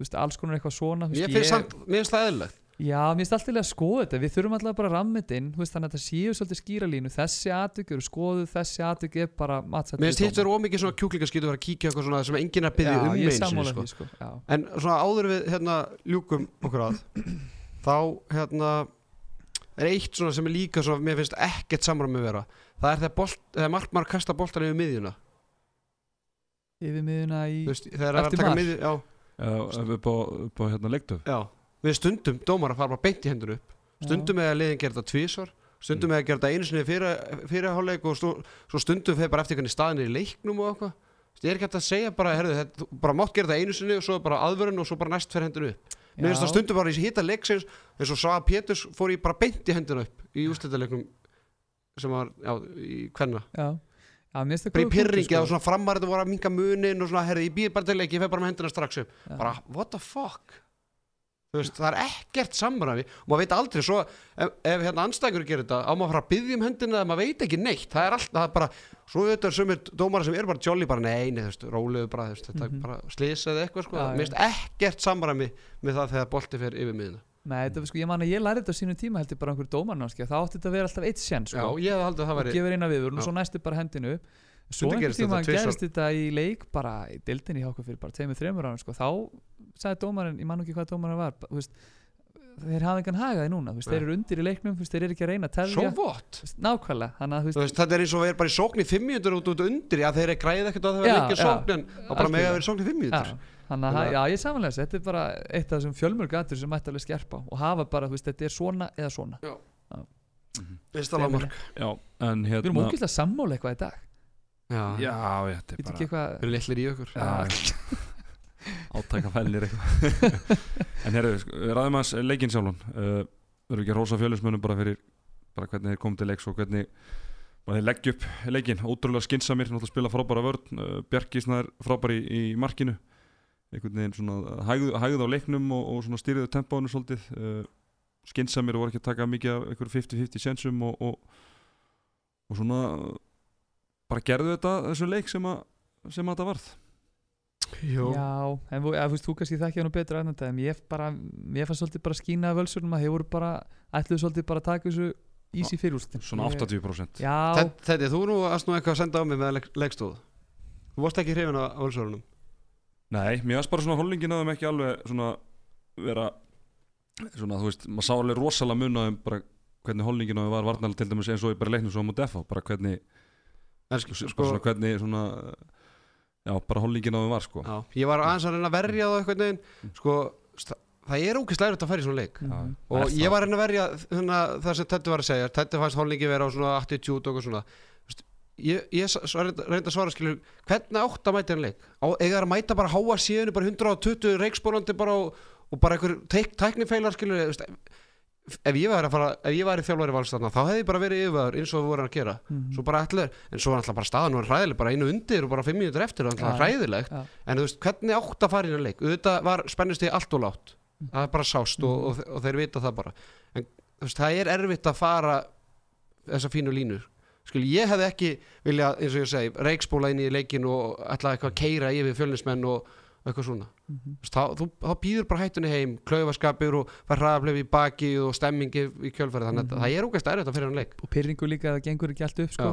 veist, alls konar eitthvað svona veist, Mér finnst samt, mér finnst það eðlilegt. Já, mér finnst alltaf að skoða þetta, við þurfum alltaf bara að ramma þetta inn, veist, þannig að þetta séu svolítið skýra línu, þessi atvik eru skoðuð, þessi atvik er bara matsætt Mér finnst hitt verið ómikið svona kjúklingaskýtu að vera að kíkja eitthvað svona sem enginn er byggja um ég sammála sko. sko, En svona áður við hérna ljúkum okkur að þá hérna er eitt svona sem er líka svona mér finnst ekkert samræmi vera. Það er þegar, markmar kasta boltan yfir miðjuna. Yfir miðuna í, Upp á, upp á hérna leiktöf já, við stundum dómar að fara bara beint í hendur upp. Stundum með að liðin gera þetta tvísvar stundum með að gera þetta einu sinni fyrir, fyrir hálfleik og svo stundum fyrir bara eftir hvernig staðin er í leiknum og eitthvað. Ég er ekki hægt að segja bara, herðu, þetta, bara mátt gera þetta einu sinni og svo bara aðvörun og svo bara næst fyrir hendur upp. Mér finnst það stundum bara í hýta leiksins eins og Svaga Péturs fór í bara beint í hendina upp í úrslitaleiknum sem var, já, í kvenna. Já, bara í pyrringi sko. og svona framar þetta voru að minka munin og svona, herði, ég býð bara til leik, ég fer bara með hendina strax upp. Já. bara, what the fuck? Veist, það er ekkert samræmi. Og maður veit aldrei svo ef, ef hérna anstækur gerir þetta, á maður að fara að byggja um hendina eða maður veit ekki neitt, það er alltaf bara, svo þetta er sömur dómara sem er bara jolly bara, nei, nei, þú veist, rólegur bara, veist, þetta Mhm. er bara slisa eða eitthvað, sko, mér finnst ekkert samræmi með það þegar bolti fer yfir miðina Nei, þetta, sko, ég man að ég lærði þetta á sínu tíma heldur bara einhver dómarnáski, þá átti þetta að vera alltaf eitt Já, sko, ég hefði haldið að það og væri gefur eina viðvörun og Já. svo næstu bara hendinu svo einhvern tíma gerist þetta í leik bara í dildinni hjá okkur fyrir bara tveimur, þreimur árum sko, þá sagði dómarinn, ég man ekki hvað dómarinn var ba- þú veist, þeir hafa engan hagaði núna veist, þeir eru undir í leiknum, veist, þeir eru ekki að reyna að so? Þú veist, nákvæmlega, þetta er eins og við erum bara í sókn í 5 mínútur út út undir, já þeir eru græðið ekkert að það Já, verður ekki já. sókn en það bara með að vera sókn í 5 já, mínútur þannig að, að- já, ég samanlega þetta er bara eitt af þessum fjölmörgatur sem mætti alveg skerpa og hafa bara, þú veist, þetta er svona eða svona. Veist það lámark Já, en við erum hérna ógæslega sammála eitthvað í dag. Já, Já, þetta er bara við erum litlir í okkur Já, *laughs* átæka fælir eitthvað. *laughs* En herru, sko, við ræðum að leikinn sjálfan. Uh, erum ekki að rósa fjölusmönnum bara fyrir bara hvernig þeir komið til leiks og hvernig bara þeir leggja upp leikinn? Ótrúlega skinsamir, náttúrulega spila frábæra vörn. Uh, Bjarki snær frábæri í, í markinu einhvern veginn svona hægð, hægð á leiknum og, og svona stýriðu tempóinu svolítið uh, skinsamir og voru ekki að taka mikið af einhverju 50-50 sensum og, og, og svona bara gerðu þetta þessu leik sem að sem að þetta varð. Jú, Já, en þú, eða, þú veist, þú kannski þekkja hann betur að þetta, en ég bara, mér fannst svolítið bara skína af völsunum að þeir voru bara, ætluðu svolítið bara að taka þessu easy fyrir úrslitin. svona Ég- 80% Já, Þetta, þú nú aðst nú eitthvað að senda á mig með leik, leikstóð Þú varst ekki hrifin á völsörunum Nei, mér varst bara svona hollingin að þeim ekki alveg svona vera svona, þú veist, maður sá alveg rosalega mun á þeim bara hvernig hollingin á þeim var varnalega til dæmis eins og ég bara leiknum svo á mútið FH bara hvernig, sko, sko, svona hvernig svona já, bara hollingin á þeim var sko. Já, Ég var aðeins að reyna að verja það eitthvað neginn Sko, sta- það er ógeðslega erfitt að færa í svona leik. Mhm. Og ég var að reyna að verja hérna, það sem Teddy var að segja Teddy fannst holningi vera á svona attitude og eitthvað svona. veist, Ég, ég reynda að svara skilur Hvernig átt að mæta hann leik? Þær að mæta bara háa síðan bara 120 reikspólandi bara og, og bara einhver tæknifeilar skilur veist, ef ég væri að fara ef ég væri þjálfari valstarna þá hefði ég bara verið yfirvæður eins og við vorum að gera Mhm. svo bara allir, en svo var alltaf bara staðan var hræðileg bara einu undir og bara fimm mínútur eftir var alltaf Já. hræðilegt, Já. en þú veist hvernig átt að fara inn að leik, auðvitað var spennist í allt og látt, Mhm. það er bara sást og, og, og þeir vita það bara en veist, það er erfitt að fara þessa fínu línur skil, ég hefði ekki viljað, eins og ég segi reikspóla inn í leikin og ætla eitthvað að keira yfir fjölnismenn og eitthvað svona. Þú veist, þá, þú, þá býður bara hættunni heim klaufaskapir og fær hraðaflef í baki og stemmingi í kjölfæri þannig að Mhm. það er ógæst erfitt að fyrir hann leik. Og pyrringu líka að það gengur ekki allt upp sko.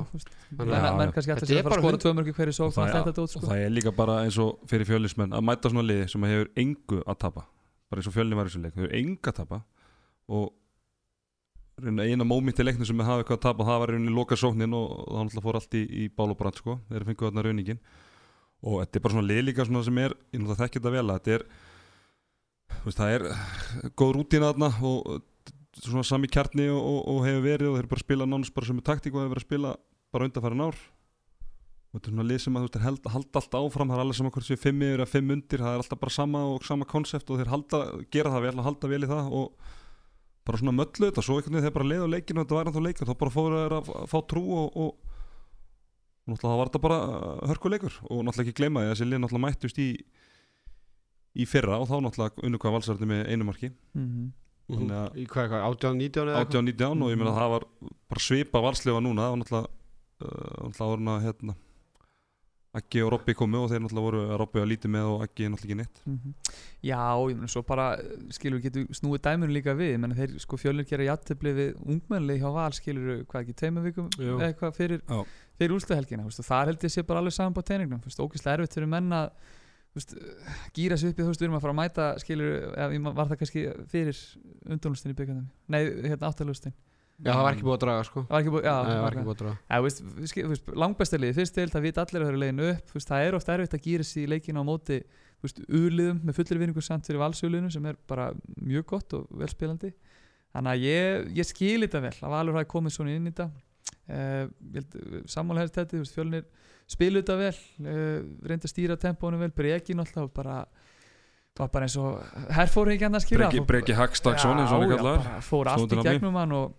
Þannig að- menn kannski alltaf er að fara að skora tvö mörgur hverju sók það, er, dót og það líka bara eins og fyrir fjölismenn að mæta svona liði sem hefur engu að tapa. Bara eins og fjölni var í þessu leik hefur engu að tapa. Og eina móment í leiknum sem við hafa eitthvað að tapa það var rauninni loka sóknin og, það náttúrulega fór allt í, í bál og brand sko. Þeir fengu þarna rauningin og þetta er bara svona lið líka svona sem er ég náttúrulega þekki þetta vel að þetta er veist, það er góð rútína þarna og svona sami kjarni og, og, og hefur verið og þeir bara að spila nánast bara sem er taktík og hefur verið að spila bara undanfærin ár. Og þetta er svona lið sem að þú veist, þeir held, halda alltaf áfram það er alveg sama hvort séu fimm yfir eða fimm undir það er alltaf bara sama og sama konsept og þeir halda, gera það vel og halda vel í það og bara svona möllu þetta svo einhvern veginn þeir bara leið á leikinu og þetta væri ennþá leikur þá bara fóru þeir að fá trú og, og, og náttúrulega það var þetta bara hörkuleikur og náttúrulega ekki gleyma því að þessi lið náttúrulega mættust í í fyrra og þá náttúrulega unnu hvað valsarði með einu marki. Mhm. Þannig að- í hvað, hvað, 18, 19 eða 18 og 19 og ég meina að það var bara svipa valslefa núna það var náttúrulega uh, náttúrulega hérna Aggi og Robby komu og þeir náttúrulega voru að Robby að lítið með og Aggi náttúrulega ekki neitt. Mhm. Já, ég meina svo bara skilur við getur snúið dæminu líka við. Menn þeir sko fjölnir gera játtöfli við ungmennli hjá val skilur við hvað ekki tveimur vikum eða eitthvað fyrir, Já. fyrir úlstahelgina og það held ég sé bara alveg saman på teiningnum ógislega erfitt fyrir menn að veist, gýra sig upp í þú veist við erum að fara að mæta skilur eða var það kannski fyrir undurlustin í byggandum nei hérna áttalustin já, það var ekki búið að draga sko. Var ekki búið, já, Nei, það var ekki búið að draga. Já, veist, þú veist, langbæstarliði fyrst til það vita allir að höfðu leginu upp. Veist, það er ofta erfitt að gýra sig í leikinu á móti þú veist, úrliðum með fullir vinningu samt fyrir valsöluðinu sem er bara mjög gott og velspilandi þannig að ég, ég skil þetta vel að Valur hafi komið svona inn í þetta. Uh, sammála helst þetta þú veist, fjölnir spilu þetta vel uh, reyndi að stýra tempónu vel Breki náttúrulega bara var bara eins og herfóringjarnar skilja Breki, Breki Hagstaksson eins og hann er kallar fór allt í gegnum hann og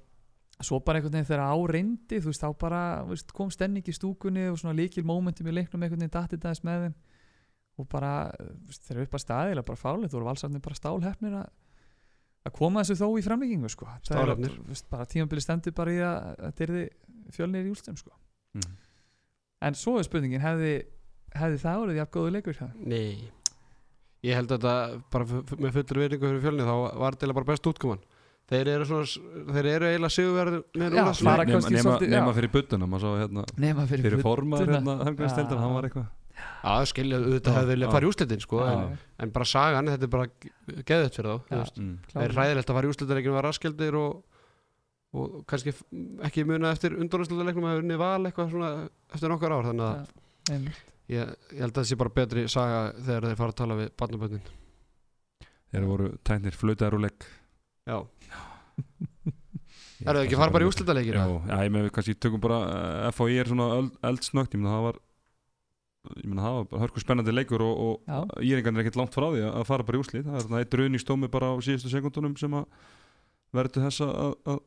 svo bara einhvern veginn þegar á reyndi þú veist, þá bara veist, kom stenning í stúkunni og svona líkil momentum í leiknum einhvern veginn datti dæs með þeim og bara þú veist, þeir eru upp að staðilega bara fálið þú voru valsarnir bara stálhefnir að að koma þessu þó í framlíkingu sko. Veist, bara tímabili stendur bara í að þetta er fjölnir í úlstum sko. Mm. en svo er spurningin hefði, hefði það orðið jafn góðu leikur nei ég held að þetta bara með fullur virðingu fyrir fjölni þá var þetta bara best útkoman þeir eru svona þeir eru eiginlega sigurverð með Já, núna fara nema, nema, fyrir buttuna hérna nema fyrir, fyrir budduna. hérna hafgræðstildar, hann var eitthvað Já, skilja, auðvitað hefði viljað já. fara í úslitin sko, en, en bara sagan, þetta er bara geðut fyrir þá veist. mm. það er hræðilegt að fara í úslitaleikin var raskjaldir og, og kannski ekki muna eftir undurúslitaleiknum að unni val eitthvað svona eftir nokkar ár þannig að einmitt. ég, ég held að það sé bara betri saga þegar þeir fara að tala við barnaböndin þeir voru tæknir flötaður og legg Já, er það ekki að fara bara í úslitaleikin Já, ég með kannski tökum bara uh, FHI er svona eld, eldsnögt ég meina það var ég meina það var bara hörku spennandi leikur og, íringarnir er ekkert langt frá því að fara bara í úslið það er þarna eitt raun í stómi bara á síðustu sekundunum sem að verður þess að, að, að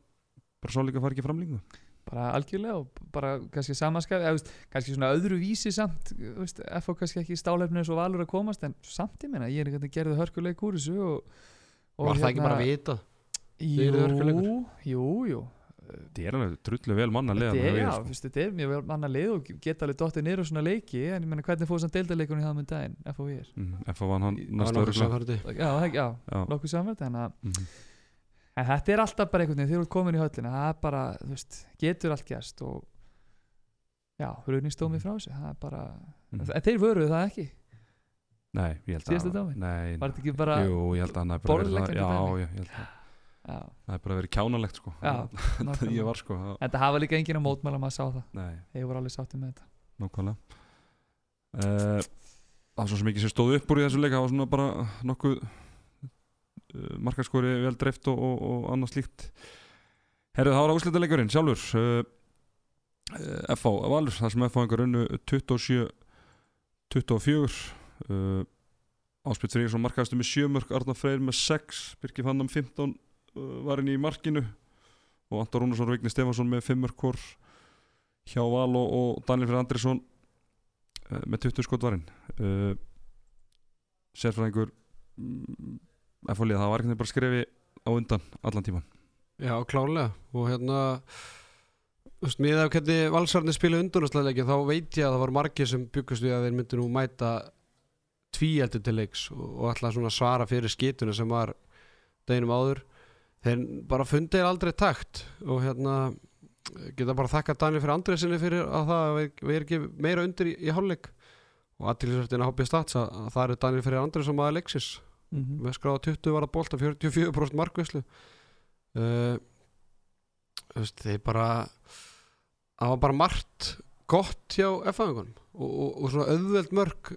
bara líka fara ekki framlíku bara algjörlega og bara kannski veist, kannski svona öðru vísi samt þú veist, FH kannski ekki stálefnið svo valur að komast en samt ég meina, ég er ekki gerði hörkuleik úr þessu og, og Var það ekki bara að vita? Þið eruð hörkuleikur? Jú, jú, jú þetta er alveg drullu vel manna Þetta leða er, já, þú veist, þetta er mjög vel manna lið og geta alveg dottið niður og svona leiki en ég meina hvernig fóð samt deildarleikunni hjá þeim um daginn FH er FH vann hann næsta Það var örugglega. nokkuð samfærdi Já, já, Já, nokkuð en, að- mhm. en þetta er alltaf bara einhvern veginn þegar þú ert komin í höllina það er bara, þú veist, getur allt gerst og já, raunistómið frá þessu það er bara, en þeir vöruðu það ekki Nei, ég held Síðasta að? Nei, var þetta ekki bara jú, ég held að hann hafi bara verið borðleggjandi það- Já, dæmi? já, ég held að já, það hefur bara verið kjánalegt sko. Já, *laughs* Það nákvæmlega. ég var sko það- en það hafa líka enginn að mótmæla maður sá það, Nei, þeir voru alveg sáttið með þetta. Nákvæmlega. Uh, Það var svo sem ekki sem stóð upp úr í þessu leik það var svona bara nokkuð uh, markaskori vel dreift og, og, og annað slíkt. Herðu, það var úslita leikurinn sjálfur uh, uh, FH Valur, það sem FH einhver unnu 27 24 uh, Áspilt Freyrsson markaðastu með 7 mörg Arnar Freyr með 6 Birki Fannam 15 uh, var inn í markinu. Og Anton Rúnarsson og Vigni Stefansson með fimmörkor hjá Val og, og Daniel Fyrir Andrisson uh, með 20 skotvarinn uh, sérfræðingur mm, F-fólið, það var ekki bara skrefi á undan allan tíman Já, klárlega. Og hérna þú veist, miðað af hvernig valsarni spila undunastlæðleiki þá veit ég að það var margir sem byggust við að þeir myndu nú mæta tvíeldur til leiks og, alltaf svona svara fyrir skituna sem var deginum áður. Þeir bara fundið aldrei takt og hérna geta bara þakka Daniel fyrir Andresinni fyrir að það við, erum ekki meira undir í, í hálfleik. Og aðtilsvertin að hoppið stats að, að það eru Daniel fyrir Andresson maður leiksis Mhm. með skráða 20 var að bolta 44% markvæslu uh, þeir bara það var bara margt gott hjá F-fæðingunum og, og, og svona auðveld mörg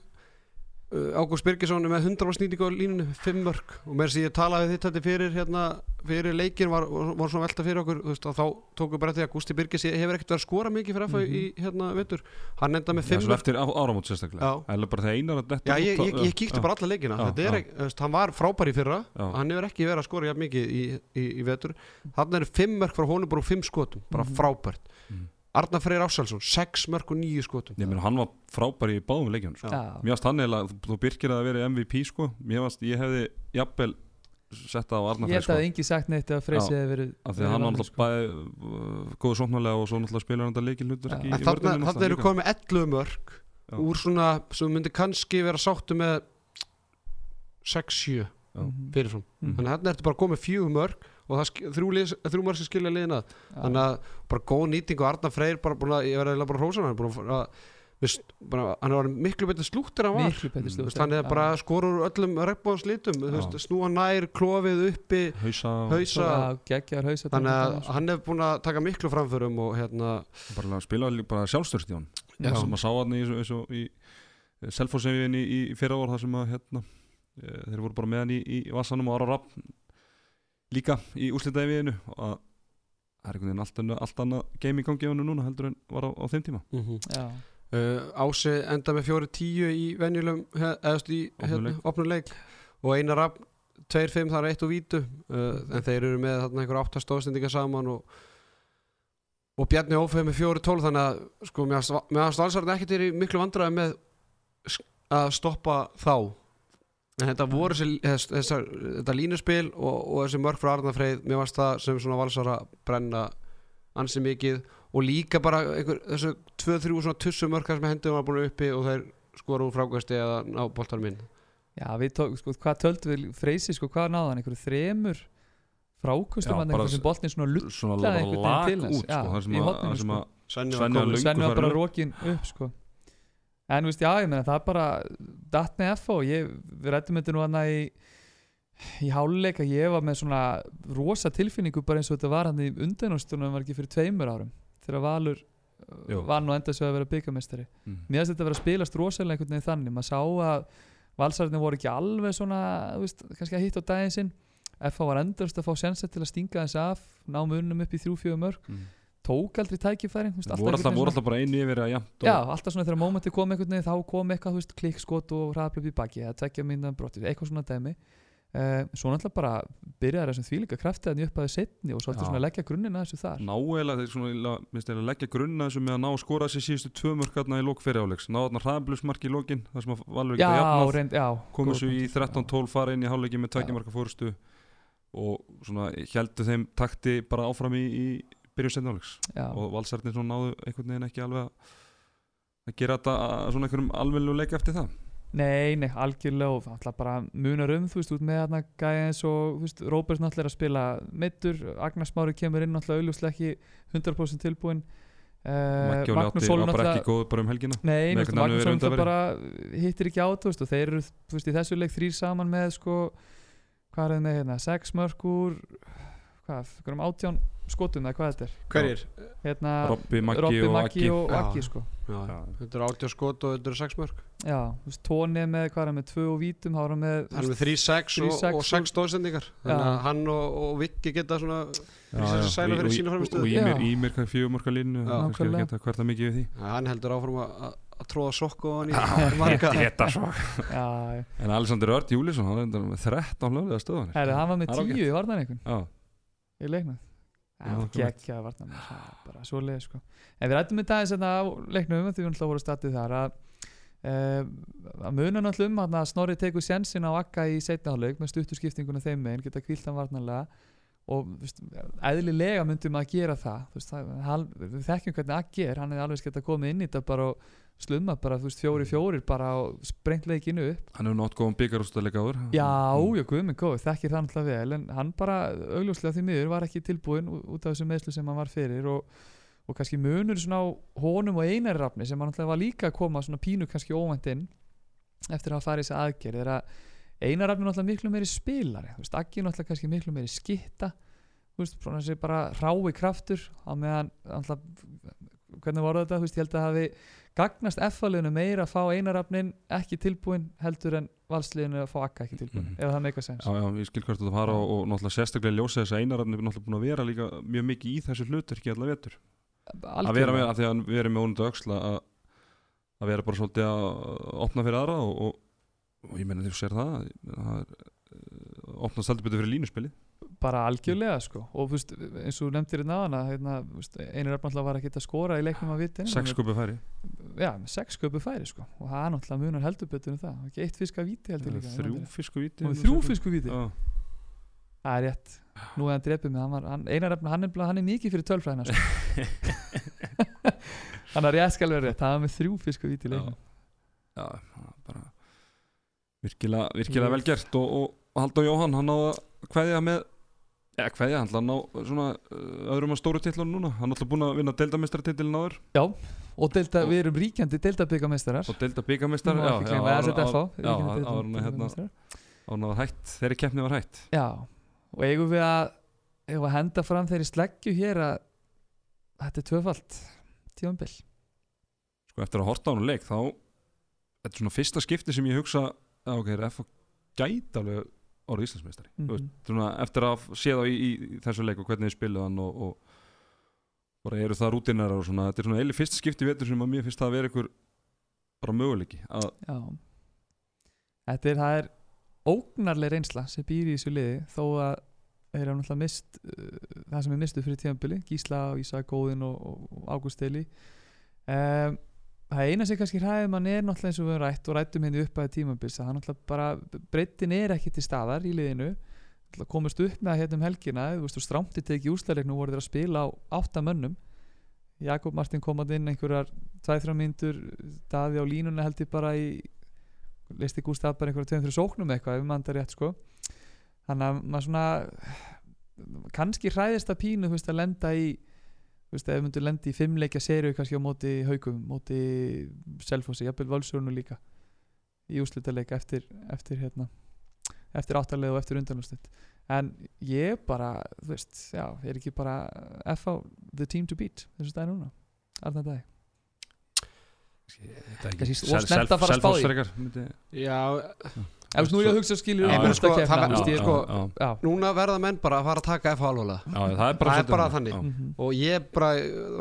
Ágúst Birgisson er með 100 snýtingu á línunni, 5 mörg og þess að ég talaði þetta fyrir hérna, fyrir leikin var, var svona velta fyrir okkur veist, þá tókum við bara því að Gústi Birgis hefur ekkert verið að skora mikið fyrir F-fæðing í hérna vettur, hann enda með Já, 5 svo mörg eftir áramót sérstaklega. Já. Eða bara þegar einar að Já, ég, ég, ég kíkti bara alla leikina. Já, Þetta er já. ekki, veist, hann var frábær í fyrra. Já. hann hefur ekki verið að skora mikið í, í, í vetur. Þannig eru fimm mörg frá honum bara úr fimm skotum. Bara Mhm. frábært. Mhm. Arnar Freyr Ássalsson, sex mörg og nýju skotum Ég meina, hann var frábær í báðum leikjum sko. Já. Mér varst hann eða, þú, byrkir að vera MVP sko Mér varst, ég hefði jafnvel setta á Ég Arnafrey held sko að engi sagt neitt að Já. hefði verið af því að hann var verið náttúrulega bæði uh, góðu sóknarlega og svo náttúrulega spilar hann þetta leikil þarna, vörninni þarna eru komið 11 mörg Já. úr svona sem myndi kannski vera sáttu með 6-7 Já. Mhm. fyrirfram Mhm. þannig að þarna ertu bara komið fjögur mörg og það þrjú, sem skilja liðina Já. þannig að bara góð nýting og Arnar Freyr bara búin að, ég verði bara hrósan hann er búin að, bara, hann var miklu betur slúttir en hann var. Slútt veist, hann er bara skorur öllum regnbóðslitum Já. snúa nær, klofið uppi Hausa hausa. Geggjar hausa þannig að hann er búin að taka miklu framförum og hérna bara að spila bara sjálfstörst í hann Já. sem að sá hann í, eins og í Selfossefinni í, í fyrra vor þar sem að hérna, eh, þeir voru bara með hann í, í Vassanum og Ára Rapp líka í úrslitaði og að það er einhvern veginn allt, annað- allt annað game í gangi á hann núna heldur en var á, á þeim tíma. Já, uh, Ási enda með fjóri tíu í venjulegum eðast í Opnum hérna, og einar rafn 2-5 þar eitt og vítu. Uh, en þeir eru með þarna einhver átta stóðsendinga saman og og Bjarni Ófeð með fjóri tól þannig að sko með að stalsarinn ekkert er í miklu vandræði með að stoppa þá en þetta voru þess, þessar, þetta línuspil og, og þessi mörg frá Arna Freyð mér varst það sem svona valsara brenna ansi mikið og líka bara einhver, þessu 2-3 svona tussu mörkar sem hendum var búin uppi og þeir skora úr frákvæsti eða ná boltar minn Já við tók, sko, hvað töldum við Freysi, sko, hvað náði hann, einhverju þremur hann, bara einhverjum sem boltin svona lull svona Lallaði bara einhvern lag veginn til út sko, Já, þar sem í að, sem sko. að Svenni var bara rókin upp sko. En veist, já, meina það er bara datt með F og ég, við rættum þetta nú hann í í háluleika, ég var með svona rosa tilfinningu bara eins og þetta var hann í undanústunum var ekki fyrir tveimur árum þegar Valur Jú. uh, var nú enda svo að vera byggamestari mm. mér finnst þetta að vera að spilast rosalega einhvern veginn þannig maður sá að valsarðinni voru ekki alveg svona veist, kannski að hitta á daginn sinn FH var endurst að fá sensett til að stinga þess af ná munum upp í þrjú-fjögur mörg Mm. Tók aldrei tækifærin þú veist, voru alltaf, voru alltaf bara einu yfir að jæmt Já, alltaf svona þegar mómenti kom einhvern veginn þá kom eitthvað, þú veist, klikkskot og hraðblöf í baki eða tvekja myndan brotið, eitthvað svona dæmi uh, svo náttúrulega bara byrjaði þessum þvílíka krafti að njöppaði setni og svolítið Já. svona leggja grunnina þessu þar náeila þeir svona minnst þeir að leggja grunna þessu með að ná að skora þessi síðustu tvö mörkarna í lók fyrir áleiks ná þarna hraðblusmark í lókin þar sem að Valur Já, ekki jafnað reynd, já komu góð svo í punktur. 13-12 fara inn í hálfleiki með Já. tveggja marka fórustu og svona heldu þeim takti bara áfram í, í byrjun setni áleiks Já, og valsarnir náðu einhvern veginn ekki alveg að að gera þetta svona einhverjum alveglu leik eftir það. Nei, nei, algjörlega og alltaf bara munar um, þú veist, út með þarna gæja eins og, Róbert náttúrulega er að spila meittur, Agnars Mári kemur inn náttúrulega auðvuslega ekki 100% tilbúin uh, ekki góð bara um helgina. Nei, veist, Magnús Holm verið bara hittir ekki á þú veist, og þeir eru, veist, í þessu leik þrýr saman með, sko, hvað er það með hérna, sex mörg úr hvað, hverjum átján skotum eða hvað þetta er? Hverjir? hérna, Robby, Maggi Robby, og og. Aggi, sko. Þetta eru 80 skot og þetta eru 6 mörg Já, þú veist, Tóni er með, hvað er hann með, tvö og vítum, þá er hann með, hann er með 3-6 og, 3-6 og 6 stóðsendingar þannig að hann og, og Viki geta svona sæla fyrir sína frammistöðu. og Ímir, hvað fjögumörka línu kannski að mikið við því. Hann heldur áfram að, að, tróða sokku á hann í *laughs* marga. En Alexander Ört Júlísson, hann er enda með 13 löglega stöðanir Herri, hann var með Það er tíu í varnarleikun Já, í leiknum. Það var varnarmann það er bara svo leið sko. en við rættum þetta aðeins hérna á leiknum því við náttúrulega voru statið þar að Uh, að muna náttúrulega um þarna að Snorri tekur sjensin á Akka í setnahálaug með stuttu skiptinguna þeim megin, geta kvilt hann varnarlega og veist, eðlilega myndum að gera það, veist, það hann, við þekkjum hvernig Akki er, hann hefði alveg geta komið inn í þetta bara og slumma bara, fjóri fjórir bara og sprengt leikinu upp. Hann hefur nátt góðan byggarústaleika áður. Já, Mm. já, guð minn góð, þekkir það náttúrulega vel en hann bara augljóslega því miður var ekki tilbúin út af þessu meðslu sem hann var fyrir og, og kannski munur svona á honum og einari rafni sem hann náttúrulega var líka að koma svona pínu kannski óvænt inn eftir að hafa farið þess aðgerð að einar rafni náttúrulega miklu meiri spilari þú veist, Aggi náttúrulega kannski miklu meiri skitta þú veist, svona þessi bara rái kraftur á meðan hvernig voru þetta, þú veist, ég held að hafi gagnast F-liðinu meira að fá einarafnin ekki tilbúin heldur en valsliðinu að fá akka ekki tilbúin Mhm. ef það meika sens Já, já, ég skil hvert að það fara og, og náttúrulega sérstaklega ljósa þess að einararni er náttúrulega búin að vera líka mjög mikið í þessu hluturki allar vetur. Að vera með, af því að hann verið með ónundu að, að vera bara svolítið að opna fyrir aðra og, og, og ég meina því að þú sér það það er uh, opna sældi betur fyrir línuspili bara algjörlega sko. Og veist, eins og nefndir hérna hérna, þú veist, einir náttúrulega var að geta skora í leiknum að vitinu sex skupi færi. Já, sex sköpu færi sko. Og það er náttúrulega munar heldur betur en það. Ekki eitt fisk að víti heldur líka þrjú fisku víti og þrjú fisku víti. Já, það er rétt. Nú er hann var, hann, einar efna, hann, er, er mikið fyrir tölfræðina sko. *laughs* hann er rétt skal vera rétt. Hann var með þrjú fisku víti í leiknum. Já, það er bara virkilega, virkilega Ég- vel gert og, og, Haldur Jóhann hann á að kveðja með eða kveðja, hann á svona uh, öðrum að stóru tillunum núna. Hann er alltaf búin að vinna deildamestratillin áður. Og delta, við erum ríkjandi deltabyggameistarar og deilda byggamestar Nú má ekki gleyma SZFH, já, ríkjandi áður hérna, hætt þeirri keppni var hætt. Já, og eigum við að eigum við að henda fram þeirri sleggju hér að þetta er tvöfalt tíðanbill sko eftir að horta á hann leik þá þetta er svona fyrsta skipti sem ég hugsa ok, F gæti alveg orðið Íslandsmeistari mm. -hmm. svona, eftir að sé þá í, í, þessu leik og hvernig þið spiluð hann og, og bara eru það rútinar og svona, þetta er svona eili fyrsta skipti vetur sem að mér finnst það að vera ykkur bara möguleiki Já Þetta er, það er ógnarleg reynsla sem býr í þessu liði þó að þeir eru náttúrulega mist uh, það sem er mistu fyrir tíðanbili Gísla og Ísa Góðin og, og, og Ágúst Eili um, Það eina sem kannski hræðið mann er náttúrulega eins og við höfum rætt og rættum henni upp að tímabils að það náttúrulega bara breytin er ekki til staðar í liðinu. Komast upp með hérna um helgina og strámti tekið úrstæðleiknum voru þeir að spila á átta mönnum. Jakob Martin kom að inn einhverjar 2-3 myndur daði á línuna held ég bara í listi Gustaf bara einhverja 2-3 sóknum eitthvað ef maður þetta rétt sko. Þannig að maður svona kannski hræðist að pínu veist að lenda í þú veist ef myndur lenda í fimmleikja sériu kannski á móti haugum móti selfossi, jafnvel völsjónu líka í úslitaleika eftir, eftir hérna eftir áttalega og eftir undanúslit en ég bara, þú veist já, er ekki bara FH the team to beat þessu stæði núna Arna dag spá því. Selfossfrekar myndi- Já, ef þú veist, nú er ég að hugsa skilur um en sko, sko- núna verða menn bara að fara að taka FH alveg já, já, það er bara, Það er svolítið bara þannig. Mhm. og ég bara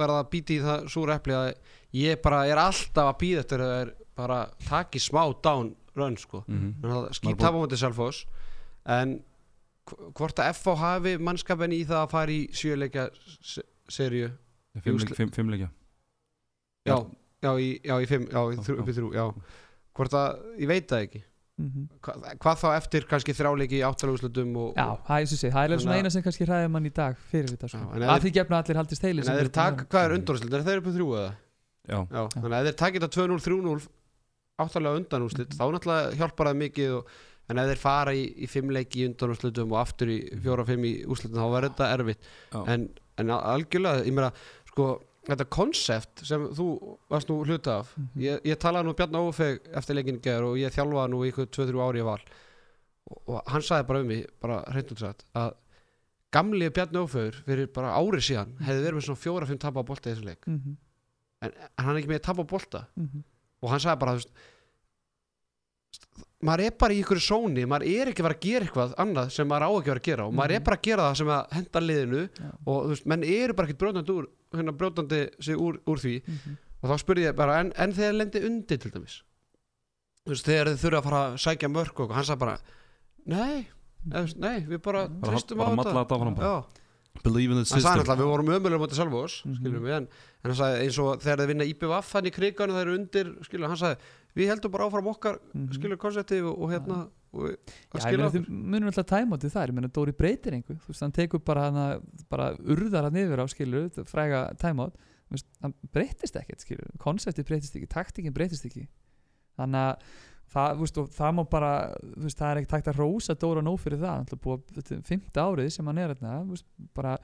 verða að býta í það súr epli að ég bara er alltaf að býða eftir að það er bara taki smá down run sko. Mhm. skýt tafa mútið Selfoss. En hv- hvort að FH hafi mannskapin í það að fara í sjöleikja serju Fimm Úrslit- leik- fimm- fimm leikja. Já, já, í, já, í fimm, já, í þrjú, já. upp í þrjú já. hvort að, ég veit það ekki Mhm. Hva, hvað þá eftir kannski þrjáleiki í áttalaguslutum og, Já, og, það er er svona að- eina sem kannski hræðir mann í dag fyrir þetta sko. Að þeir- því gefna allir haldist taka, hvað er undanúslit, er þeir upp í þrjú eða? já, Já, þannig að ef þeir takit að 2-0, 3-0 áttalega undanúslit, Mhm. þá náttúrulega hjálpar það mikið og, en ef þeir fara í, í fimm leiki í undanúslitum og aftur í fjóra-fimm í úslitum þá verður þetta erfitt en, en algjörlega, ég meina sko, þetta konsept sem þú varst nú hluta af. Mhm. ég, ég talaði nú Bjarni Ófeg eftir gerð og ég þjálfaði nú ykkur 2-3 ári í val. Og, og hann sagði bara um mig bara hreint út sagt að gamli Bjarni Ófegur fyrir bara ári síðan hefði verið með svona fjóra-fimm tapa á bolta í þessu leik. Mhm, en, en hann er ekki með tapa á bolta. Mhm. og hann sagði bara þú veist, maður er bara í ykkur sóni maður er ekki að vera að gera eitthvað annað sem maður á ekki að vera að gera og maður er Mhm. bara að gera það sem að henda liðinu Já. og þú veist, menn eru bara ekkert brjótandi úr hérna brjótandi sig úr, úr því Mhm. og þá spurði ég bara, en, en þegar lendi undir til dæmis þú veist, þegar þið þurfa að fara að sækja mörk og hann sagði bara nei, eða, þú veist, nei við bara Bara- tristum bara á þetta. Believe in the hann sagði system alltaf við vorum ömulega Salvós Mhm. skilur við en, en hann sagði eins og þegar þeir vinna IPVF hann í krigan og þeir eru undir skilur hann sagði við heldum bara áfram okkar Mhm. skilur konsepti og, og hérna og, Já, okkur. þið munum alltaf tæmátið þar, ég meina Dóri breytir einhver, þú veist, hann tekur bara hana, bara urðar hann yfir á, skilur fræga tæmát, hann breytist ekkert, skilur, konseptið breytist ekki taktikinn breytist ekki. Þannig að það, veist, og það má bara veist, það er ekkert hægt að rósa Dóra nóg fyrir það, hann er búið, þetta fymta árið sem hann er hérna, veist, bara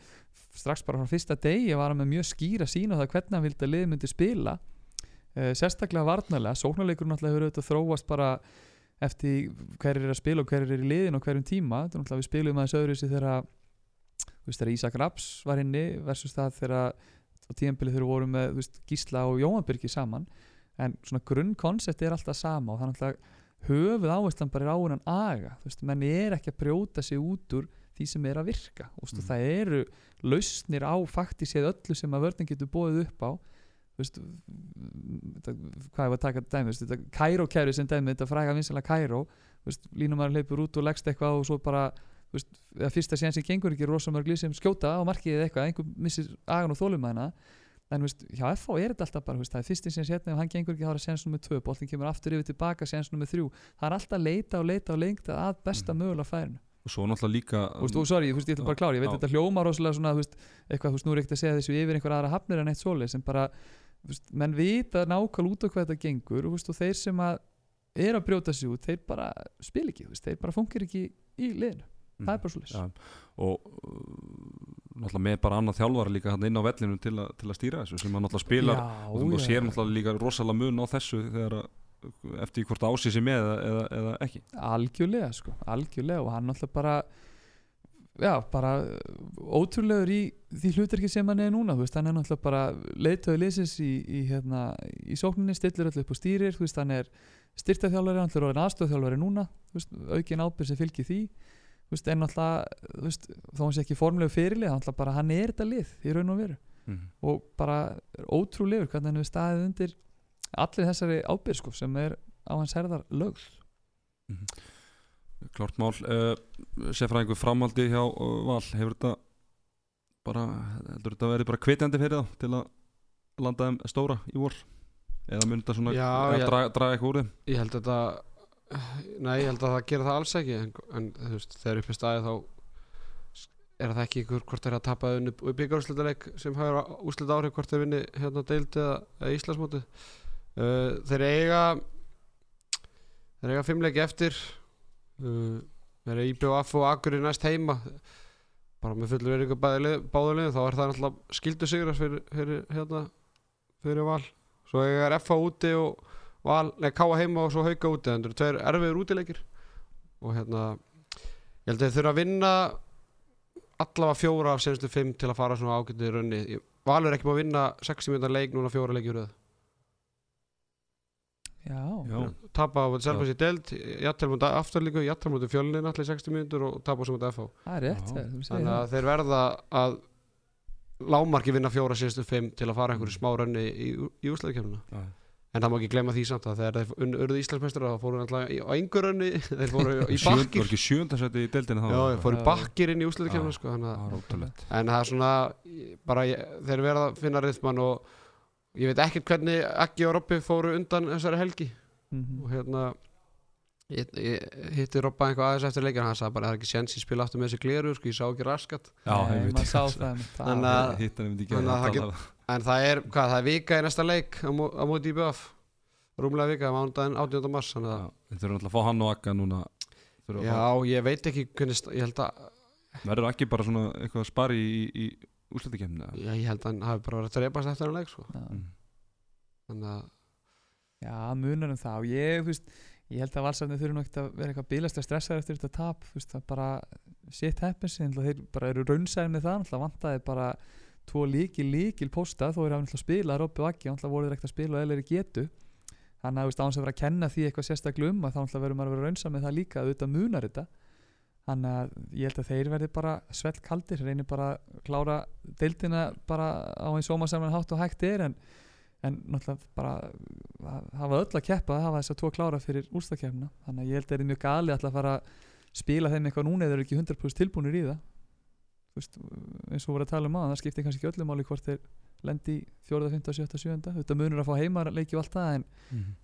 strax bara frá fyrsta degi var hann með mjög skýra sín á það hvernig hann vildi að liði myndi spila sérstaklega varnarlega, sóknarleikur náttúrulega hefur auðvitað þróast bara eftir hverjir er að spila og hverjir er í liðin og hverjum tíma. Þetta er náttúrulega við spilum aðeins öðru þessi þegar þú veist þegar Ísak Raps var inni versus það þegar á tíðanbili þegar vorum með þú veist, Gísla og Jóhanbyrgi saman. En svona grunnkoncept er alltaf sama og það er náttúrulega höfuð áherslan bara er á hennan aga. Þú veist, menni er ekki að brjóta sig út úr því sem er að virka. Og mm. það eru lausnir á fakti séð öllu sem að vörðin getur bóðið upp á. þú veist, hvað er að taka dæmi, þetta Kæró kæri sem dæmi, þetta fræga vinsalega Kæró línumar hleypur út og leggst eitthvað og svo bara veist, fyrsta séðan sem gengur ekki rosamörg lið sem skjóta á markið eða eitthvað einhver missir agan og þólum að hana en veist, hjá FH er þetta alltaf bara veist, það er fyrst sem séðan ef hann gengur ekki þá er það séðans nummið 2 boltin kemur aftur yfir tilbaka séðans nummið 3 það er alltaf leita og leita og lengta að besta Mhm. mögulega færinu og svo náttúrulega líka og sorry, ég ætla bara að klára, ég veit Já. þetta hljóma rosalega svona, eitthvað, nú er ekkert að segja þessu yfir einhver aðra hafnir en eitt svoleið sem bara, veist, menn vita nákvæmlega út á hvað þetta gengur, veist, og þeir sem að er að brjóta sig út, þeir bara spil ekki, veist, þeir bara fungir ekki í liðinu, það er bara svoleiðis. Mhm. Já, og uh, náttúrulega með bara annað þjálfara líka hann inn á vellinu til, a, til að stýra þessu sem hann náttúrulega spilar Já, og, og sér náttúrulega líka rosalega mun á þessu þegar að eftir hvort sér með eða, eða, eða ekki. Algjörlega sko, algjörlega. Og hann náttúrulega bara já, bara ótrúlegur í því hlutarki sem hann er núna veist, hann er náttúrulega bara leiðtöðu liðsins í, í, hérna, í sókninni stillir öllu upp og stýrir, veist, hann er styrtaþjálfari, hann er orðin aðstöðþjálfari núna veist, aukin ábyrð sem fylgir því en náttúrulega þó hann sé ekki formlegu fyrirlið, hann bara hann er þetta lið í raun og veru. Mm. og bara ótrúlegur hvernig hann hefur staðið undir allir þessari ábyrð sko, sem er á hans herðar lögð Klárt mál. Uh, Sefræðingur framaldi hjá uh, Val Hefur þetta bara heldur þetta verið bara kvetjandi fyrir þá til að landa þeim stóra í vor? Eða þetta svona Já, eða ég- draga, draga eitthvað úr þeim? Ég held að þetta nei, ég held að það gera það alls ekki en, en þú veist, þegar upp í staði þá er það ekki ykkur hvort þeir að tapa unni byggarúslitaðleik sem hafa úslita áhrif hvort þeir vinni hérna deild eða, Íslandsmóti uh, þeir eiga þeir eiga fimmleiki eftir uh, þeir eiga IBF og Akurinn næst heima? Bara með fullur veringu báðulegum þá er það náttúrulega skildu sigrar fyrir, fyrir hérna fyrir val. Svo eiga er FH úti og val, nei, Káa heima og svo hauka úti þannig að það tveir erfiður útileikir. Og hérna ég held að þeir þurfa að vinna allavega fjóra af senstu fimm til að fara svona ágætið raunni Valur er ekki búin að vinna 60 minútar leik núna fjóra í já, Já, tapa á Selfos í deild jættal mútið afturlíku, jættal mútið fjölnin allir 60 minútur og tapa svo mútið FH er þannig að þeir verða að lámarki vinna fjóra senstu fimm til að fara einhverju smá raunni í, í úslæðikefnuna já. en það má ekki glemma því samt að þegar þeir urðu Íslandsmeistur þá fóru alltaf í- á einhver raunni *laughs* þeir fóru í bakkir. þeir fóru í bakkir inn í úslæðikefnuna sko, en það er svona bara ég- þeir verða að finna rithman og ég veit ekkert hvernig Akki og Robby fóru undan þessari helgi. Mhm. og hérna ég, ég hitti Robba eitthvað aðeins eftir leikir hann sagði bara það er ekki séns ég spila aftur með þessi gleru sko, ég sá ekki raskat. *laughs* En það er, hvað, það er vika í næsta leik á, á móti í BF rúmlega vika, mánudaginn 18. mars þannig að, Þeir þurfum alltaf að fá hann og Akka núna. Já, ég veit ekki hvernig, ég held að Verður ekki bara svona eitthvað að spara í, í, já, ég held að hann hafi bara verið að trefast eftir hann leik sko. Mm. þannig að, Já, munar um það. Og ég, veist, ég held að valsarnir þurfa nú ekkert að vera eitthvað bílast að stressa eftir þetta tap, veist, það bara shit happens, en þeir bara eru raunsæðir með það, vantaði bara tvo líkil, líkil posta, þó er hann að spila Robby og Akki, náttúrulega voru þeir ekkert að spila og eða er getu, þannig að án sem vera að kenna því eitthvað sérstaklega um, að þá verður maður að vera raunsæð með það líka, auðvitað munar þetta þannig að ég held að þeir verði bara svell kaldir, reynir bara að klára deildina bara á eins sómasamlega hátt og hægt er en en náttúrulega bara hafa öll að keppa, hafa þess að tvo klára fyrir úrstakefna, þannig að ég held að það er mjög gali alltaf að fara að spila þeim eitthvað núna eða þeir eru ekki 100% tilbúinir í það þú veist, eins og voru að tala um á það skiptir kannski ekki öllum máli hvort þeir lendi 4., 5., 7., 7. þetta munur að fá heimar leiki og allt það en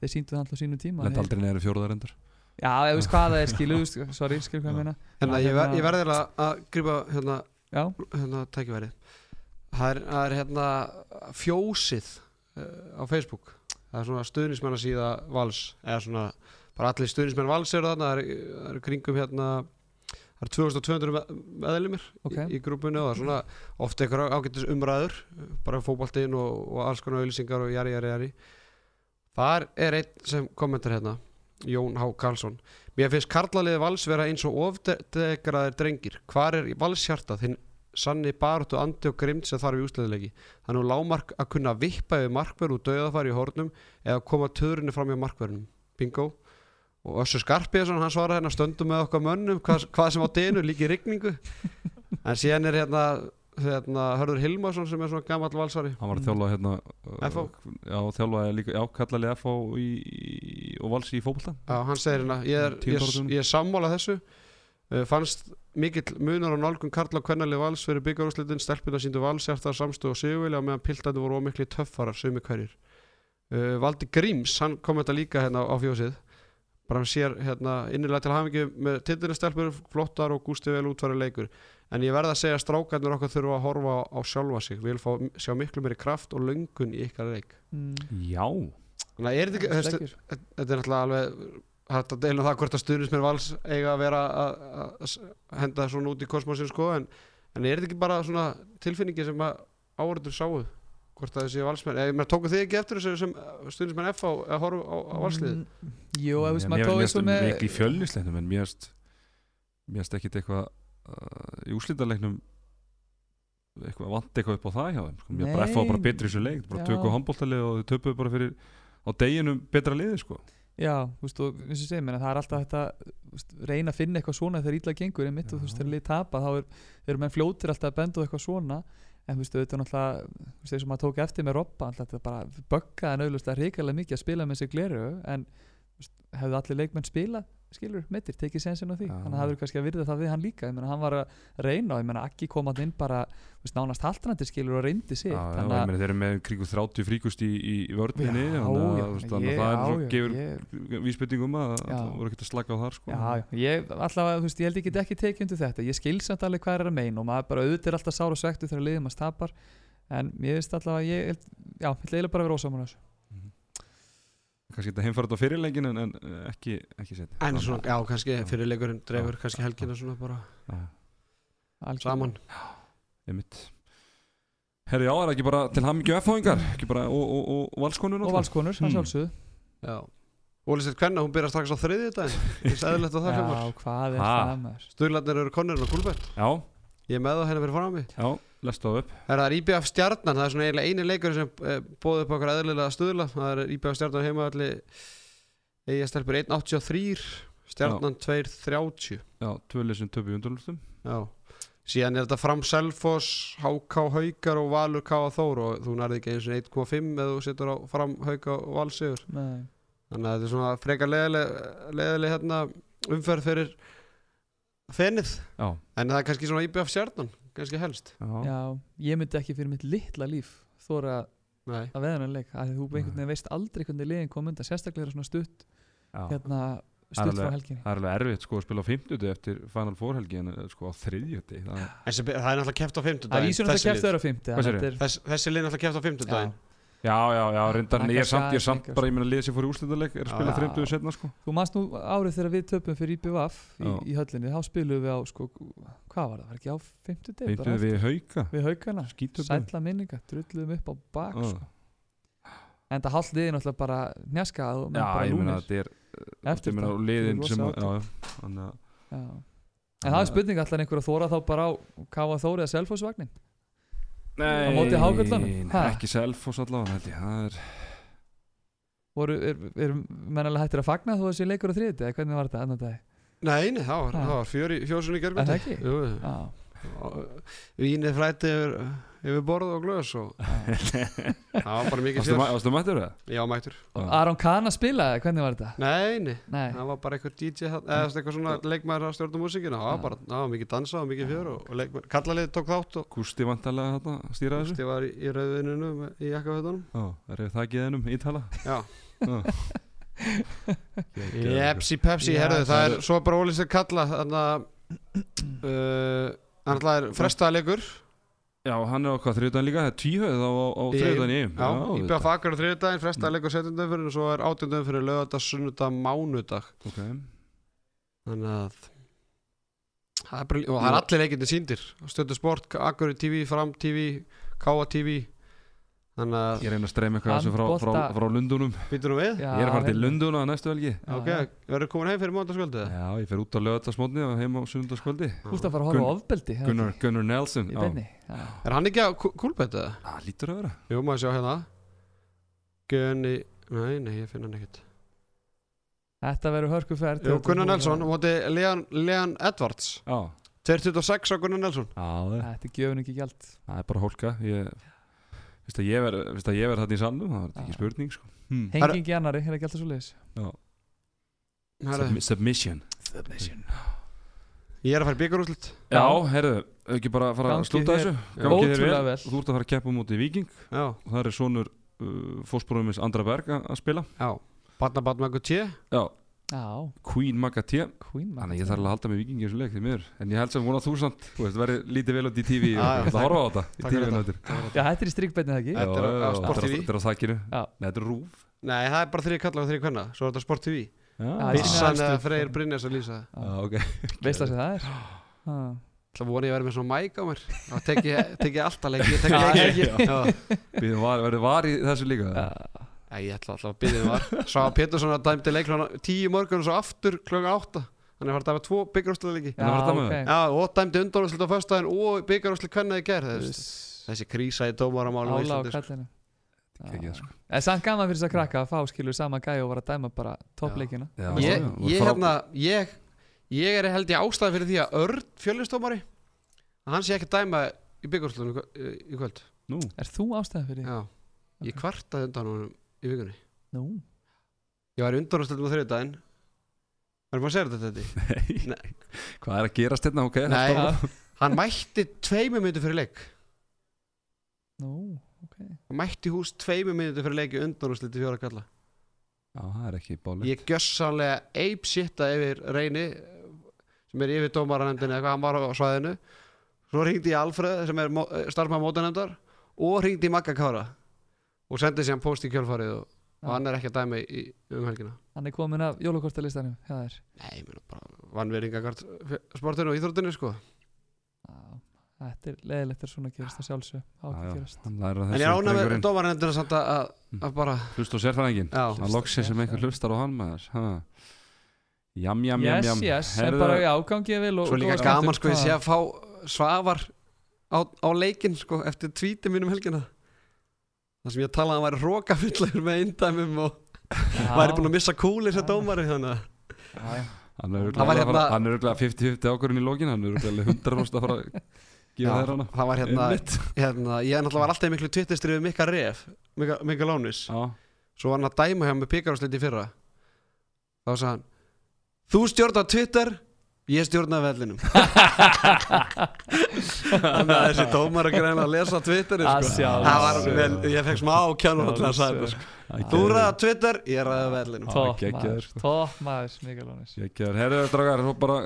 þeir síndu það alltaf sínum tíma Þeir- aldrei neður fjóruðar endur já, ég veist hvað það er skilu sorry, skilu hvað ég meina. Hérna, ég, ver, hérna- ég verði að, grípa hérna, hérna tækifæri það er, það er hérna fjósið uh, á Facebook. Það er svona stuðnismenn að síða vals eða svona, bara allir stuðnismenn vals eru þarna, það er, það er kringum hérna það er 2200 með- meðlimir ok. í, í grúpunni og það er svona ofta einhver ágættis umræður bara fótboltinn og, og alls konar auðlýsingar og jari, jari, jari. Þar er einn sem kommentar hérna Jón H. Karlsson. Mér finnst karlaliði vals vera eins og ofdegraðir drengir. Hvar er valshjarta þinn sanni baráttu andi og grimt sem þarf í úsleðilegi nú lámark að kunna vippa yfir markverð og döðafæri í hornum eða koma töðurinni fram hjá markverðinum bingo. Og Össur Skarpíðarsson hann svaraði hérna stöndum með okkar mönnum hvað, hvað sem á denu líki rigningu. En síðan er hérna, hérna Hörður Hilmarsson sem er svona gammal valsari. Hann var að þjálfa hérna uh. Já, þjálfaði líka, já, kallaði FH í, í, og vals í fótbolta. Já, hann segir hérna, ég er, ég, ég er sammála þessu. Uh, fannst mikill munar á nálgun Karla Kvennali vals fyrir byggarúslitin stelpuna síndu valsjartar samstöð og sigurvilja meðan piltandi voru ómikli töffarar sumi hverjir. Uh, Valdi Gríms, hann kom þetta líka hérna á fjósið. Bara hann sér hérna innilega til hafingi með titlinastelpur, flottar og gústi vel útfæri leikur en ég verð að segja að strákarnir okkar þurfa að horfa á, á sjálfa sig. Við viljum fá, sjá miklu meiri kraft og löngun í ykkar leik. Mm, Já. Þannig að er þetta ekki, er náttúrulega alveg hægt að deila um það hvort að stuðnismenn vals eiga að vera að henda svona út í kosmosin sko en, en er þetta ekki bara svona tilfinningi sem að áhverður sáu hvort að þessi valsmenn, eða mér tóku þið ekki eftir þessu sem stuðnismenn F á að horfa á, á valsliðið? Mm, Jú, ef veist Mér maður tók finnst eins og með mikið í fjölnisleiknum en mér finnst mér finnst ekkit eitthvað uh, í úslítaleiknum eitthvað vant eitthvað upp á það hjá þeim sko. Nei, F á bara betri í þessu leik bara já. tökum handbóltalið og þau töpuðu bara fyrir á deginum betra liði sko Já, þú veist, og eins og segir mér það er alltaf þetta, veist, reyna að finna eitthvað svona þegar ítla gengur einmitt og þú veist, Já. þegar lið tapa þá er, eru menn fljótir alltaf að benda eitthvað svona en þú veist, auðvitað náttúrulega þú veist, eins og maður tók eftir með Robba alltaf þetta bara böggaði en auðvitað hrikalega mikið að spila með sig gleru en hefðu allir leikmenn spila skilur, meittir, tekið sensin á því. Þannig að það verður kannski að virða það við hann líka. Ég meina, hann var að reyna og ég meina, Akki kom hann inn bara veist, nánast haltrandi skilur og reyndi sig. Þeir eru með kringu 30 fríkust í, í, Já, þannig að, það gefur vísbyttingum að það voru ekkert að slaka á þar sko. Já, ég allavega, þú veist, ég held get ekki tekið undir þetta. Ég skil samt alveg hvað er að meina og maður bara auðvitað er alltaf sár og svektu þegar liðum að tapar. En ég veist allavega, ég held, já, ég ætla eiginlega bara að vera ósaman þessu kannski þetta heimfæra þetta á fyrirleikin en, en eh, ekki, ekki sett en svona, já, kannski fyrirleikurinn dreifur kannski helgina svona bara Algjörlega. saman. Einmitt. Herri, já, er það ekki bara til hamingju bara, og, og, og, og valskonur og valskonur, það Hmm. sjálfsögðu. Já. Ólisett Kvenna, hún byrjar strax á þriði þetta ég sagði þetta að það já, fjumar hvað er það maður Sturlarnir eru konur og Gulbert Já, ég er með það hérna fyrir fram mig. Já, lestu það upp Það er IBF stjarnan, það er svona eiginlega eini leikur sem eh, bóði upp okkur eðlilega stuðla. Það er IBF stjarnan heima allir eiga stelpur 1.83 stjarnan 2.30 Já, tvölið sem töpu í undurlustum já. Síðan er þetta fram Selfoss, HK Haukar og Valur K. Þór og þú nærði ekki eins og 1.5 eða þú setur á fram Hauka og Valsigur Nei. þannig að þetta er svona frekar leðileg, hérna, umferð fyrir fenið. Já, en það er kannski svona IBF stjarnan kannski helst já, já, ég myndi ekki fyrir mitt litla líf þóra Nei. að veðan en leik að þú einhvern veginn veist aldrei hvernig liðin kom undan sérstaklega er það svona stutt já. hérna, Það er stutt frá helginni Það er alveg erfitt sko að spila á 50 eftir Final Four helgi en eh, sko á 30 það er, það er náttúrulega keft á 50 það er vísur að kæft þeirra á 50 Hvað þannig að segirðu? þetta er- þessi náttúrulega keft á 50 daginn Já, já, já, er ég er samt, ég er samt bara, ég meina liðið sem fór í úrslitaðleik er að spila Já. 30 setna sko. Þú manst nú árið þegar við töpum fyrir IPVF í, Já. í höllinni, þá spilum við á sko, hvað var það, var ekki á 50 deg Feintum við hauka, við skítöpum sætla minninga drulluðum upp á bak Já, sko. en það hálf liðin alltaf bara njaskað og já bara ég lúnir. er Eftir ég meina þetta, liðin þetta er já, já, Já. en það er spurning alltaf einhver að þóra þá bara á Káa Þóri að Selfossvagnin Nei, Á móti Hákarlunum? Ha? ekki Selfoss allavega það er voru, er, er mennalega hættir að fagna þó að þessi leikur á þriðið eða hvernig var þetta annan dag? Nei, nei, það var, var fjósunni Er gergvöldi það ekki? Jú, Já, Vínið flætti yfir, borð og glöðs og *laughs* það var bara mikið ma- Varstu mættur það? Já, mættur. Og Aron Kahn að spila, eða hvernig var þetta? Nei, nei, Nei, það var bara eitthvað DJ eða eitthvað svona leikmaður að stjórna músíkina það var bara, það var mikið dansa og mikið fjör og, og kallalið tók þátt og Gústi vantarlega þarna að stýra þessu? Ég var í, í rauðvininu með- í jakkafötunum. Er ekki þennum ítala? Já, Já *laughs* Jepsi Pepsi, herðu, það er svo bara ólýst að kalla þannig að uh, það er frestaða leikur Já, hann er á hvað þriðdæðin líka, það er tvíhauð á, á, á Í- Já, í BF Akar á þriðdægin, frestaða leikur setjundum fyrir og svo er átjundum fyrir lögadag, sunnudag, mánudag. Ok, þannig að það er, og það er allir leikindi síndir Stöðu Sport, Akari TV, Fram TV Káa TV að, ég reyna að streyma eitthvað þessu frá, frá, frá Lundunum býtur nú við. Já, Ég er að fara til hérna. Lunduna næstu helgi. Já, ok, verður komin heim fyrir mándaskvöldið Já, ég fer út á lögatarsmótni og heim á sunnundaskvöldi Þú ert að fara að horfa á ofbeldi Gunnar? Gunnar Nelson er hann ekki á kúlbett eða? Já, lítur að vera. Jú, maður sjá hérna. Gunni, nei, nei, ég finn hann ekkert. Þetta verður hörkuferð Jú, Gunnar Nelson, móti Leon, Leon Edwards. Já, 226 á Gunnar Nelson. Þetta er gjöfun ekki gjald það veist að ég verð verð þarna í salnum, það er ekki spurning sko. hmm. Henging í annari, er ekki alltaf svo leiðis Herðu, Submi- Submission. Ég er að fara í byggarúslit Já, herðu, ekki bara að fara að slúta þessu? Já. Gangi þér Ótrúlega vel. Þú ert að fara að keppa mútið Viking Já, og það er sonur uh, fósbróðumins Andra Berg að spila. Já. Batna Batna Guttje Já, Já, Queen Queen Þannig að ég þarf alveg að halda með Viking í þessu leik því miður. En ég held sem vona þú samt Þú veist, verið lítið vel út í TV og *laughs* það horfa á þetta í TV-inu þetta. þetta. Er í strikbennið það ekki? Þetta er á- Sport TV. Þetta er á þakkinu þetta er rúf Nei, það er bara þrý kalla og þrý kvenna Svo er þetta Sport TV Bissan eða Freyr Brynjas að lýsa. Það Já, ok. *laughs* Veist það sem það er. Það vona ég að vera með svona mæk á mér. Það tek ég, tek ég alltaf leik Ég tek Já, leik. ég- Já, Býðum var, verður var í þessu líka Já, ég ætla alltaf að byrja um var. Sá Pétursson að dæmdi leik tíu í morgun og svo aftur klokkan átta. Þannig var tvo byggarúslega leiki Þannig var þetta með ok. Já, og dæmdi undanúslit á föstudaginn og byggarúslega hvernig þið gerð Þessi krísa í dómaramálum á Ála á sko. kallinu. Gekkið, sko. En samt gaman fyrir þess að krakka að fá skilur sama gæi og var að dæma bara toppleikina Ég, ég, hérna, ég, ég er held ég ástæði fyrir því að Örn fjölistómari að hann sé ekki að dæma í byggarúslega í kvöld. Nú, Er þú ástæðan fyrir því? Já, ég kvartaði undan honum í vikunni. Nú. Ég var í undanúslitum á þriðdaginn Erum maður að segja þetta þetta? nei. Hvað er að gerast hérna, ok Nei. áfram. Hann mætti tveimur minnum fyrir leik. Nú, ok. Hann mætti hús tveimur minnum fyrir leik í undanúsliti fjóra kalla. Já, það er ekki báli Ég gjössanlega ape sitta yfir reyni sem er yfir dómaranendinni eða hvað hann var á svæðinu. Svo ringdi ég Alfreð sem er starfmaður mótanemndar og ringdi Magga Kára og sendi sér hann post í kjölfarið og, og hann er ekki að dæma í, um helgina. Hann er komin af þér. Nei, ég meina bara vannveringa sportinu og íþróttinu sko. Já, Þetta er leðilegt er svona að gerast. Það sjálfsög En ég er ánægð með dómaranendina samt að, að, að bara Hlust og sérfræðingin Já, Það loksir sem einhver hlustar á hann maður. Ha. Jam, jam, jam, Yes, jam. yes, Herðu- bara já, gangið vel og Svo líka gaman sko ég sé að fá svafar á, á leikinn sko eftir tvíti mínum helgina Það sem ég talaði að hann væri rókafullur með eindæmum og væri búinn að missa kúli sem dómari þannig að. Hann er hérna- er örgulega 50-50 ákvörðin í lókin Hann er örgulega 100% að fara að gefa þér hana. það var hérna, hérna ég náttúrulega var alltaf miklu twitterstrið við Mikka Ref Mikka, Mikka Lónis. Já, svo var hann að dæma hjá með píkarúsliti í fyrra. Þá sagði hann þú stjórnar Twitter ég stjórnar vellinum *laughs* þannig að þessi dómar að greina að lesa Twitter Að sko. sjálfsögðu. Það var, vel, ég fekk smá kjánum að sagði þetta, sko. það þú ræða Twitter, ég ræða vellinum. Já, Topp geggjaður, maður, topp maður, Mikael Ónis Gekkjaður, herðu dragar, svo bara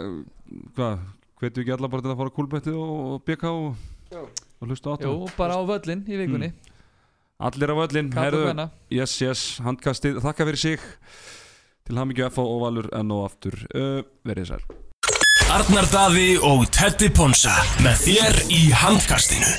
hvað, hvetu ekki alla bara til að fara kúlbetti og BK og, Já. og hlusta á Jú, bara á völlin í vikunni. Allir á völlin, herðu, yes, yes, handkastið, þakka fyrir sig. Til hamingju FH og Valur enn og aftur, uh, verið sæl Arnar Daði og Teddy Ponsa með þér í handkastinu